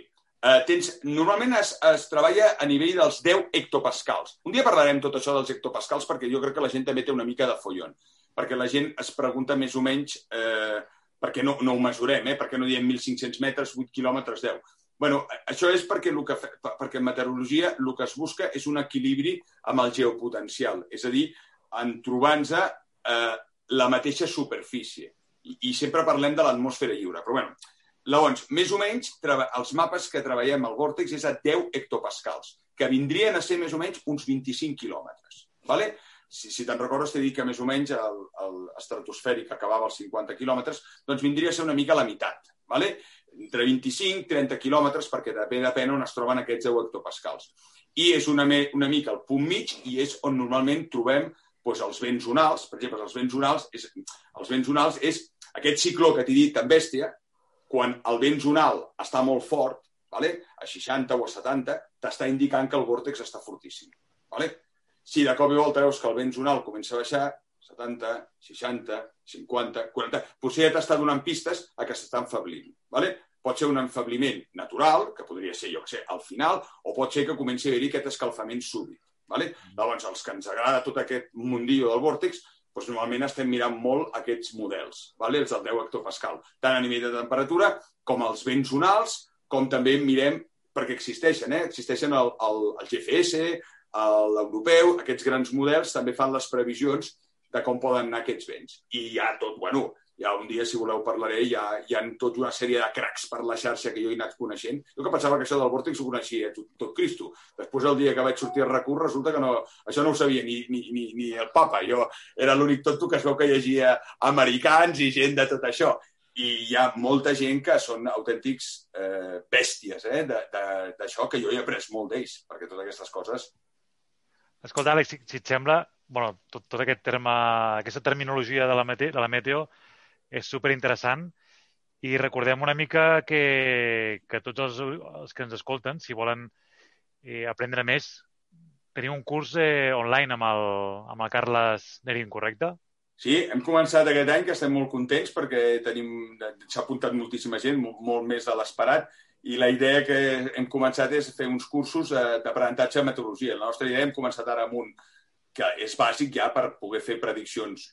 eh, tens, normalment es, es treballa a nivell dels 10 hectopascals. Un dia parlarem tot això dels hectopascals perquè jo crec que la gent també té una mica de follon. Perquè la gent es pregunta més o menys eh, perquè no, no ho mesurem, eh? perquè no diem 1.500 metres, 8 quilòmetres, 10. bueno, això és perquè, que, perquè en meteorologia el que es busca és un equilibri amb el geopotencial, és a dir, en trobar-nos eh, la mateixa superfície. I, I sempre parlem de l'atmosfera lliure. Però, bueno, llavors, més o menys, els mapes que treballem al vòrtex és a 10 hectopascals, que vindrien a ser més o menys uns 25 quilòmetres. ¿vale? Si, si te'n recordes, t'he dit que més o menys el, el estratosfèric acabava als 50 quilòmetres, doncs vindria a ser una mica la meitat. ¿vale? entre 25 i 30 quilòmetres, perquè depèn, depèn on es troben aquests 10 hectopascals. I és una, me, una mica el punt mig i és on normalment trobem doncs, els vents onals, per exemple, els vents onals és, els vents onals és aquest cicló que t'he dit tan bèstia, quan el vent zonal està molt fort, vale? a 60 o a 70, t'està indicant que el vòrtex està fortíssim. Vale? Si de cop i volta veus que el vent zonal comença a baixar, 70, 60, 50, 40... Potser ja t'està donant pistes a que s'està enfablint. Vale? Pot ser un enfebliment natural, que podria ser, jo que sé, al final, o pot ser que comenci a haver-hi aquest escalfament súbit. Vale? Llavors, els que ens agrada tot aquest mundillo del vòrtex, doncs normalment estem mirant molt aquests models, vale? els del 10 hectopascal, tant a nivell de temperatura com els vents zonals, com també mirem, perquè existeixen, eh? existeixen el, el, el GFS, l'europeu, aquests grans models també fan les previsions de com poden anar aquests vents. I hi ha tot, bueno, ja un dia, si voleu, parlaré, hi ha, hi ha tot una sèrie de cracs per la xarxa que jo he anat coneixent. Jo que pensava que això del vòrtex ho coneixia tot, tot Cristo. Després, el dia que vaig sortir al recurs, resulta que no, això no ho sabia ni, ni, ni, ni el papa. Jo era l'únic tonto que es veu que llegia americans i gent de tot això. I hi ha molta gent que són autèntics eh, bèsties eh, d'això, que jo he après molt d'ells, perquè totes aquestes coses...
Escolta, Àlex, si, si et sembla, bueno, tot, tot aquest terme, aquesta terminologia de la, mete, de la meteo és super interessant i recordem una mica que, que tots els, els que ens escolten, si volen eh, aprendre més, tenim un curs eh, online amb el, amb el Carles Nerin, correcte?
Sí, hem començat aquest any, que estem molt contents perquè tenim s'ha apuntat moltíssima gent, molt, molt més de l'esperat, i la idea que hem començat és fer uns cursos eh, d'aprenentatge de meteorologia. La nostra idea hem començat ara amb un, que és bàsic ja per poder fer prediccions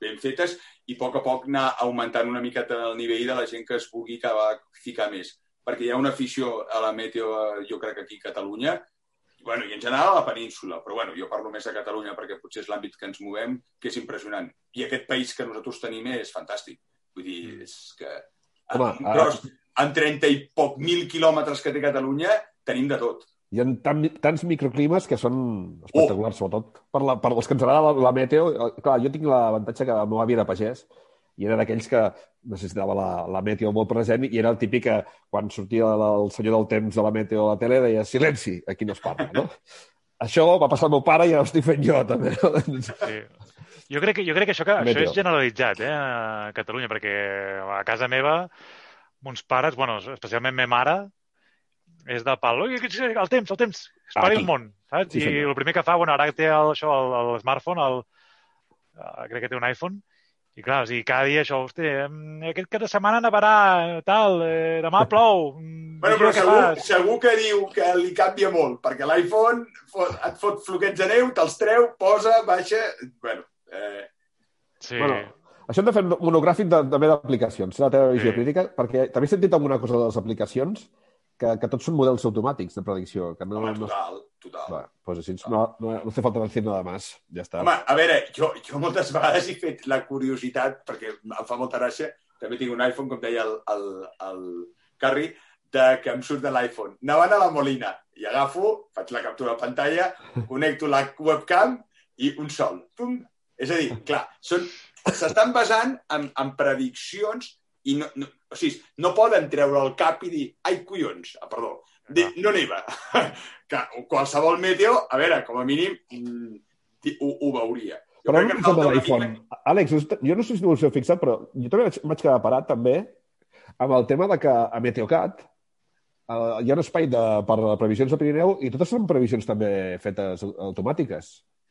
ben fetes i a poc a poc anar augmentant una miqueta el nivell de la gent que es pugui acabar ficar més. Perquè hi ha una afició a la meteo, jo crec, aquí a Catalunya, i, bueno, i en general a la península, però bueno, jo parlo més a Catalunya perquè potser és l'àmbit que ens movem, que és impressionant. I aquest país que nosaltres tenim és fantàstic. Vull dir, és que... Home, gros, en 30 i poc mil quilòmetres que té Catalunya tenim de tot
hi ha tan, tants microclimes que són espectaculars, oh. sobretot per, la, per els que ens agrada la, la meteo. Clar, jo tinc l'avantatge que el meu avi era pagès i era d'aquells que necessitava la, la meteo molt present i era el típic que quan sortia el senyor del temps de la meteo a la tele deia silenci, aquí no es parla, no? això va passar al meu pare i ara ho estic fent jo, també.
Sí. Jo crec que, jo crec que això, que, això és generalitzat eh, a Catalunya, perquè a casa meva, mons pares, bueno, especialment me mare, és de pal. Ui, el temps, el temps, espari ah, un món, saps? Sí, I el primer que fa, bueno, ara té el, això, el, el smartphone, el, uh, crec que té un iPhone, i clar, o sigui, cada dia això, hosti, aquest cap de setmana nevarà, tal, eh, demà plou...
Mm, bueno, però segur, segur que diu que li canvia molt, perquè l'iPhone et fot floquets de neu, te'ls treu, posa, baixa... Bueno, eh...
Sí.
Bueno, això hem de fer un monogràfic de, també d'aplicacions, la teva visió sí. crítica, perquè també he sentit alguna cosa de les aplicacions que, que tots són models automàtics de predicció. Que no,
Home, total,
no...
total.
Va, pues així no, no, no hace falta decir nada más. Ja està.
Home, a veure, jo, jo moltes vegades he fet la curiositat, perquè em fa molta gràcia, també tinc un iPhone, com deia el, el, el Carri, de que em surt de l'iPhone. Anant a la Molina i agafo, faig la captura de pantalla, connecto la webcam i un sol. Pum. És a dir, clar, s'estan basant en, en prediccions i no, no, o sigui, no poden treure el cap i dir ai, collons, ah, perdó, de, no neva. que qualsevol meteo, a veure, com a mínim, mm, ho, ho veuria.
Jo però no de l'iPhone. Àlex, jo no sé si no us heu fixat, però jo també vaig, vaig quedar parat també amb el tema de que a Meteocat uh, hi ha un espai de, per previsions de Pirineu i totes són previsions també fetes automàtiques.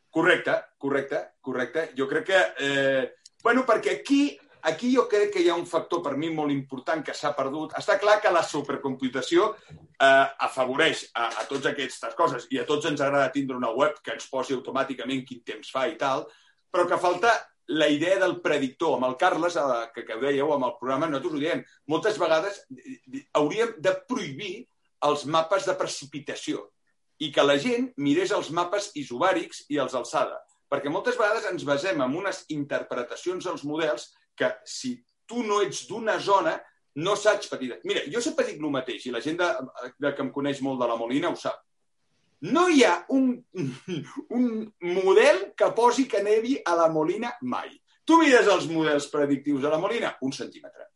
Correcte, correcte, correcte. Jo crec que... Eh, bueno, perquè aquí Aquí jo crec que hi ha un factor per mi molt important que s'ha perdut. Està clar que la supercomputació eh, afavoreix a, a tots aquestes coses i a tots ens agrada tindre una web que ens posi automàticament quin temps fa i tal, però que falta la idea del predictor. Amb el Carles, eh, que, que ho dèieu, amb el programa, nosaltres ho diem. Moltes vegades hauríem de prohibir els mapes de precipitació i que la gent mirés els mapes isobàrics i els alçada. Perquè moltes vegades ens basem en unes interpretacions dels models que si tu no ets d'una zona, no saps patir. Mira, jo sempre dic el mateix, i la gent de, de, que em coneix molt de la Molina ho sap. No hi ha un, un model que posi que nevi a la Molina mai. Tu mires els models predictius de la Molina, un centímetre.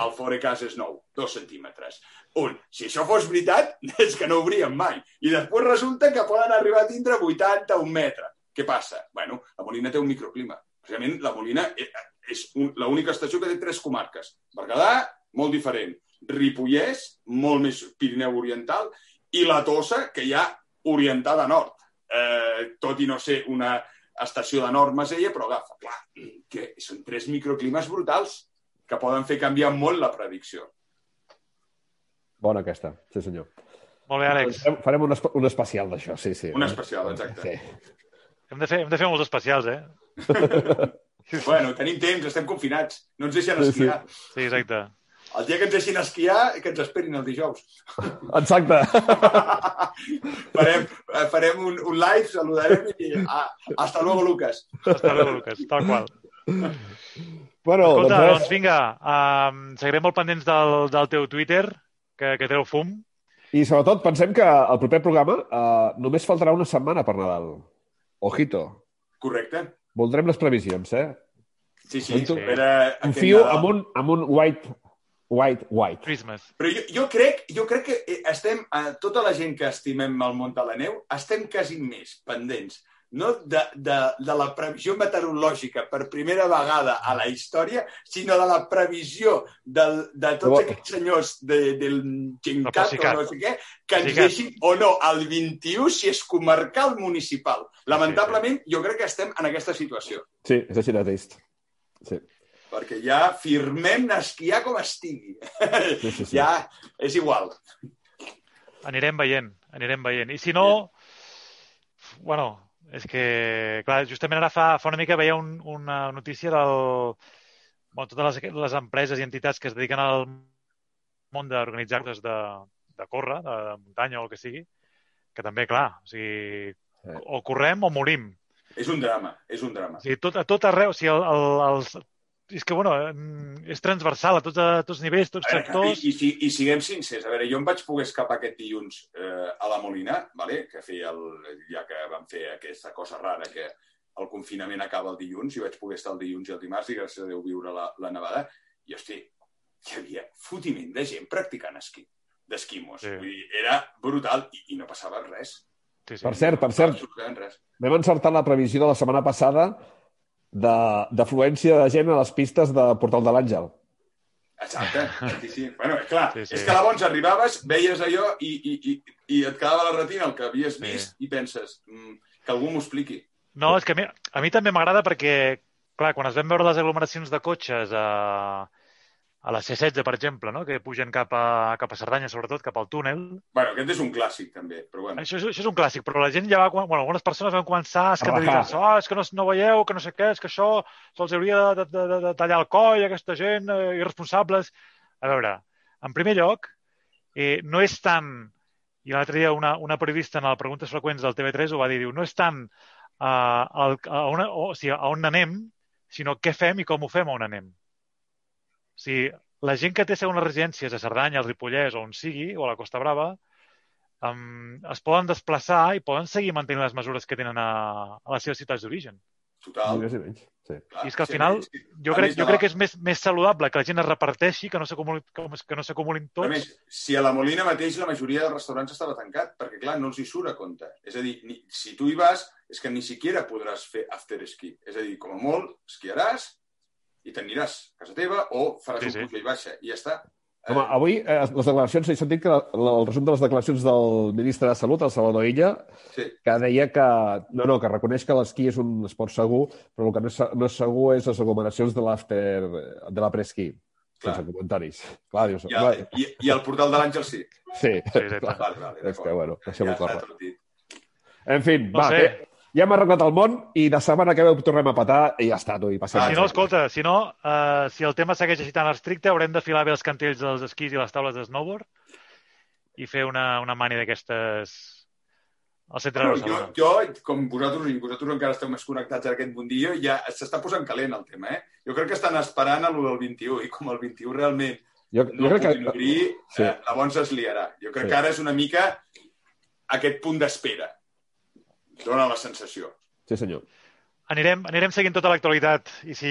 El forecast és nou, dos centímetres. Un, si això fos veritat, és que no obríem mai. I després resulta que poden arribar a tindre 80 o un metre. Què passa? Bueno, la Molina té un microclima. Precisament la Molina eh, és l'única estació que té tres comarques. Berguedà, molt diferent. Ripollès, molt més Pirineu Oriental, i la Tossa, que hi ha orientada a nord. Eh, tot i no ser una estació de nord Masella, però agafa. Clar, que són tres microclimes brutals que poden fer canviar molt la predicció.
Bona aquesta, sí senyor.
Molt bé, Àlex.
Farem, farem un, un especial d'això, sí, sí.
Un especial, exacte.
Sí.
Hem de fer, hem de fer molts especials, eh?
bueno, tenim temps, estem confinats. No ens deixen esquiar.
Sí, sí exacte.
El dia que ens deixin esquiar, que ens esperin el dijous.
Exacte.
farem, farem un, un live, saludarem i ah, hasta luego, Lucas.
Hasta luego, Lucas, tal qual.
Bueno,
Escolta,
doncs,
doncs vinga, um, seguirem molt pendents del, del teu Twitter, que, que treu fum.
I sobretot pensem que el proper programa uh, només faltarà una setmana per Nadal. Ojito.
Correcte.
Voldrem les previsions, eh?
Sí, sí.
Sento-
Espera, aquest
Confio
Nadal.
amb un, amb un white, white, white.
Christmas.
Però jo, jo, crec, jo crec que eh, estem, eh, tota la gent que estimem el món de la neu, estem quasi més pendents no de, de, de la previsió meteorològica per primera vegada a la història, sinó de la previsió del, de tots
Però-
aquests senyors de, del Gencat o no sé què, que ens deixin o no el 21 si és comarcal municipal. Lamentablement, jo crec que estem en aquesta situació.
Sí, és així de trist. Sí,
Perquè ja firmem esquiar com estigui.
sí, sí. sí.
Ja és igual.
Anirem veient, anirem veient. I si no, bueno, és que, clar, justament ara fa, fa una mica veia un, una notícia del... Bueno, totes les, les empreses i entitats que es dediquen al món d'organitzar curses de, de córrer, de, de muntanya o el que sigui, que també, clar, o sigui, o correm o morim.
És un drama, és un drama.
O sigui, tot, a tot arreu, o sigui, el, el, els, és que, bueno, mm, és transversal a tots, a tots nivells, tots
veure,
sectors.
I, i, si- I siguem sincers, a veure, jo em vaig poder escapar aquest dilluns eh, a la Molina, vale? que feia el, ja que vam fer aquesta cosa rara que el confinament acaba el dilluns, i vaig poder estar el dilluns i el dimarts i gràcies a Déu viure la, la nevada, i hosti, hi havia fotiment de gent practicant esquí, d'esquimos.
Sí.
Vull dir, era brutal i, i no passava res.
Sí, sí.
Per cert, per cert, vam encertar la previsió de la setmana passada d'afluència de, gent a les pistes de Portal de l'Àngel.
Exacte, sí, sí. Bueno, clar,
Sí,
sí, és que llavors arribaves, veies allò i, i, i, i et quedava la retina el que havies
Sí.
vist i penses mm, que algú m'ho expliqui.
No, és que a mi, a mi també m'agrada perquè, clar, quan es vam veure les aglomeracions de cotxes a, a la C16, per exemple, no? que pugen cap a, cap a Cerdanya, sobretot, cap al túnel,
Bueno, aquest és un clàssic, també, però bueno.
això, és- això és un clàssic, però la gent ja va... Bueno, algunes persones van començar a escandalitzar-se.
rajar.
Oh, és que no, no veieu, que no sé què, és que això se'ls hauria de, de, de, de tallar el coll, aquesta gent, eh, irresponsables. A veure, en primer lloc, eh, no és tant, i l'altre dia una, una periodista en les preguntes freqüents del TV3 ho va dir, diu, no és tant uh, el, a, on, o, sigui, a on anem, sinó què fem i com ho fem a on anem. O sigui, la gent que té segones residències a Cerdanya, al Ripollès, o on sigui, o a la Costa Brava, um, es poden desplaçar i poden seguir mantenint les mesures que tenen a, a les seves ciutats d'origen.
Total.
Més i menys. Sí.
Clar,
I és que al
sí,
final
sí.
Jo crec, jo crec que és més, més saludable que la gent es reparteixi, que no s'acumulin que no s'acumulin
A
tots.
més, si a la Molina mateix la majoria dels restaurants estava tancat, perquè, clar, no els hi surt a compte. És a dir, ni, si tu hi vas, és que ni siquiera podràs fer after ski. És a dir, com a molt, esquiaràs i t'aniràs a casa teva o faràs
Sí,
un
sí.
puja i baixa i ja està.
Home, avui eh, les declaracions, he sentit que la- el resum de les declaracions del ministre de Salut, el Salvador Illa,
Sí.
que deia que, no, no, que reconeix que l'esquí és un esport segur, però el que no és, no és segur és les aglomeracions de l'after, de la presquí.
Clar.
Sense comentaris. Clar, dius,
I, el, i, I el portal de l'Àngel sí.
Sí.
Sí, exacte.
Vale, vale,
És que, bueno, deixem-ho
Ja dit.
En fi,
No
va,
sé.
que ja hem arreglat el món i de setmana que ve ho tornem a petar i ja està, tu, i passem.
Ah,
Si no, escolta, si no, uh, si el tema segueix així tan estricte, haurem de filar bé els cantells dels esquís i les taules de snowboard i fer una, una mani d'aquestes al centre de
Bueno, jo,
Barcelona.
jo, com vosaltres, i vosaltres encara esteu més connectats en aquest mundillo, ja s'està posant calent el tema, eh? Jo crec que estan esperant a lo del 21, i com el 21 realment
Jo,
no
jo crec
puguin
que...
obrir,
sí.
eh, llavors es liarà. Jo crec
Sí.
que ara és una mica aquest punt d'espera. Dóna la sensació.
Sí, senyor.
Anirem, anirem seguint tota l'actualitat i si...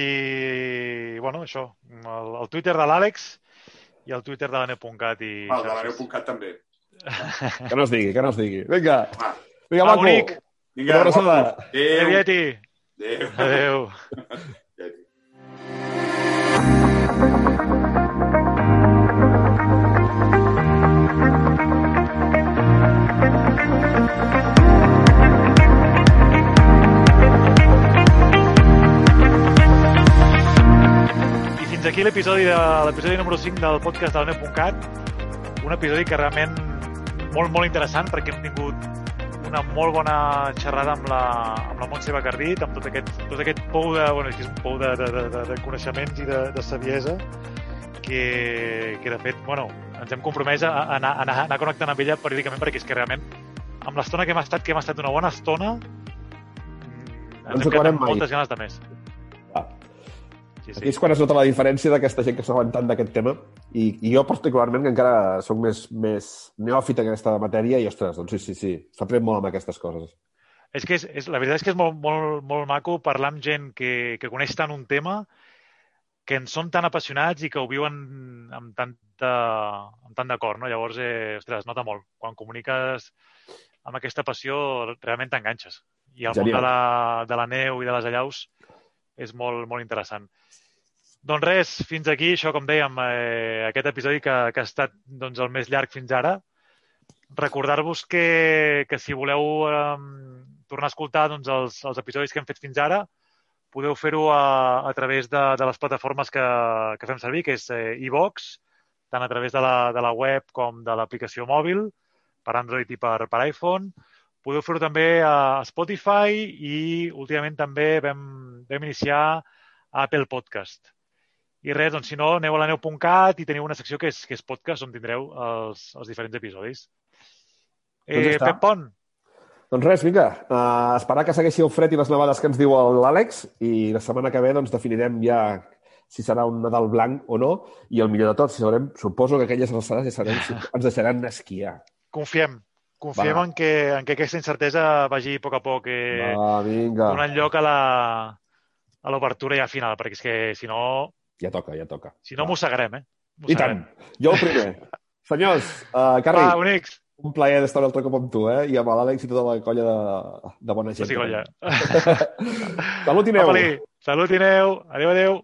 Bueno, això, el, el Twitter de l'Àlex i el Twitter de la Neu.cat i...
Val, de la neu.cat també.
Que no es digui, que no es digui. Vinga,
Va,
vinga,
Va,
maco.
bonic.
vinga,
Una abraçada.
Adéu.
Adéu.
Adéu.
Adéu. Aquí l'episodi de l'episodi número 5 del podcast del Neu.cat. Un episodi que realment molt, molt interessant perquè hem tingut una molt bona xerrada amb la, amb la Montse Bacardit, amb tot aquest, tot aquest pou de, bueno, és un pou de, de, de, de, coneixements i de, de saviesa que, que de fet, bueno, ens hem compromès a, a, anar, a anar, connectant amb ella periòdicament perquè és que realment amb l'estona que hem estat, que hem estat una bona estona, mm,
ens
ens hem quedat amb moltes ganes de més. Sí,
Aquí és quan es nota la diferència d'aquesta gent que s'ha tant d'aquest tema i, i jo particularment que encara sóc més, més neòfit en aquesta matèria i, ostres, doncs sí, sí, sí, s'aprèn molt amb aquestes coses.
És que és, és, la veritat és que és molt, molt, molt maco parlar amb gent que, que coneix tant un tema, que en són tan apassionats i que ho viuen amb, tanta, amb tant d'acord, no? Llavors, eh, ostres, es nota molt. Quan comuniques amb aquesta passió, realment t'enganxes. I el
Genial.
món de la, de la neu i de les allaus és molt, molt interessant. Doncs res, fins aquí, això com dèiem, eh, aquest episodi que, que ha estat doncs, el més llarg fins ara. Recordar-vos que, que si voleu eh, tornar a escoltar doncs, els, els episodis que hem fet fins ara, podeu fer-ho a, a través de, de les plataformes que, que fem servir, que és eh, iVox, tant a través de la, de la web com de l'aplicació mòbil, per Android i per, per iPhone. Podeu fer-ho també a Spotify i últimament també vam, vam iniciar Apple Podcast. I res, doncs si no, aneu a la neu.cat i teniu una secció que és, que és podcast on tindreu els, els diferents episodis.
Doncs
Eh,
està.
Pep Pont,
Doncs res, vinga, uh, esperar que segueixi el fred i les nevades que ens diu l'Àlex i la setmana que ve doncs, definirem ja si serà un Nadal blanc o no i el millor de tot, si sabrem, suposo que aquelles alçades ja si ens deixaran esquiar.
confiem. Confiem
Va.
en que, en que aquesta incertesa vagi a poc a poc eh,
Va, vinga.
donant lloc a la a l'obertura ja final, perquè és que si no,
Ja toca, ja toca.
si no mossegarem, eh?
I tant. Jo el primer. Senyors, uh, Carri,
Va, bonics.
un plaer d'estar un altre cop amb tu, eh? I amb l'Àlex i tota la colla de, de bona gent.
Sigui colla.
Salut i neu.
Salut i neu. Adéu, adéu.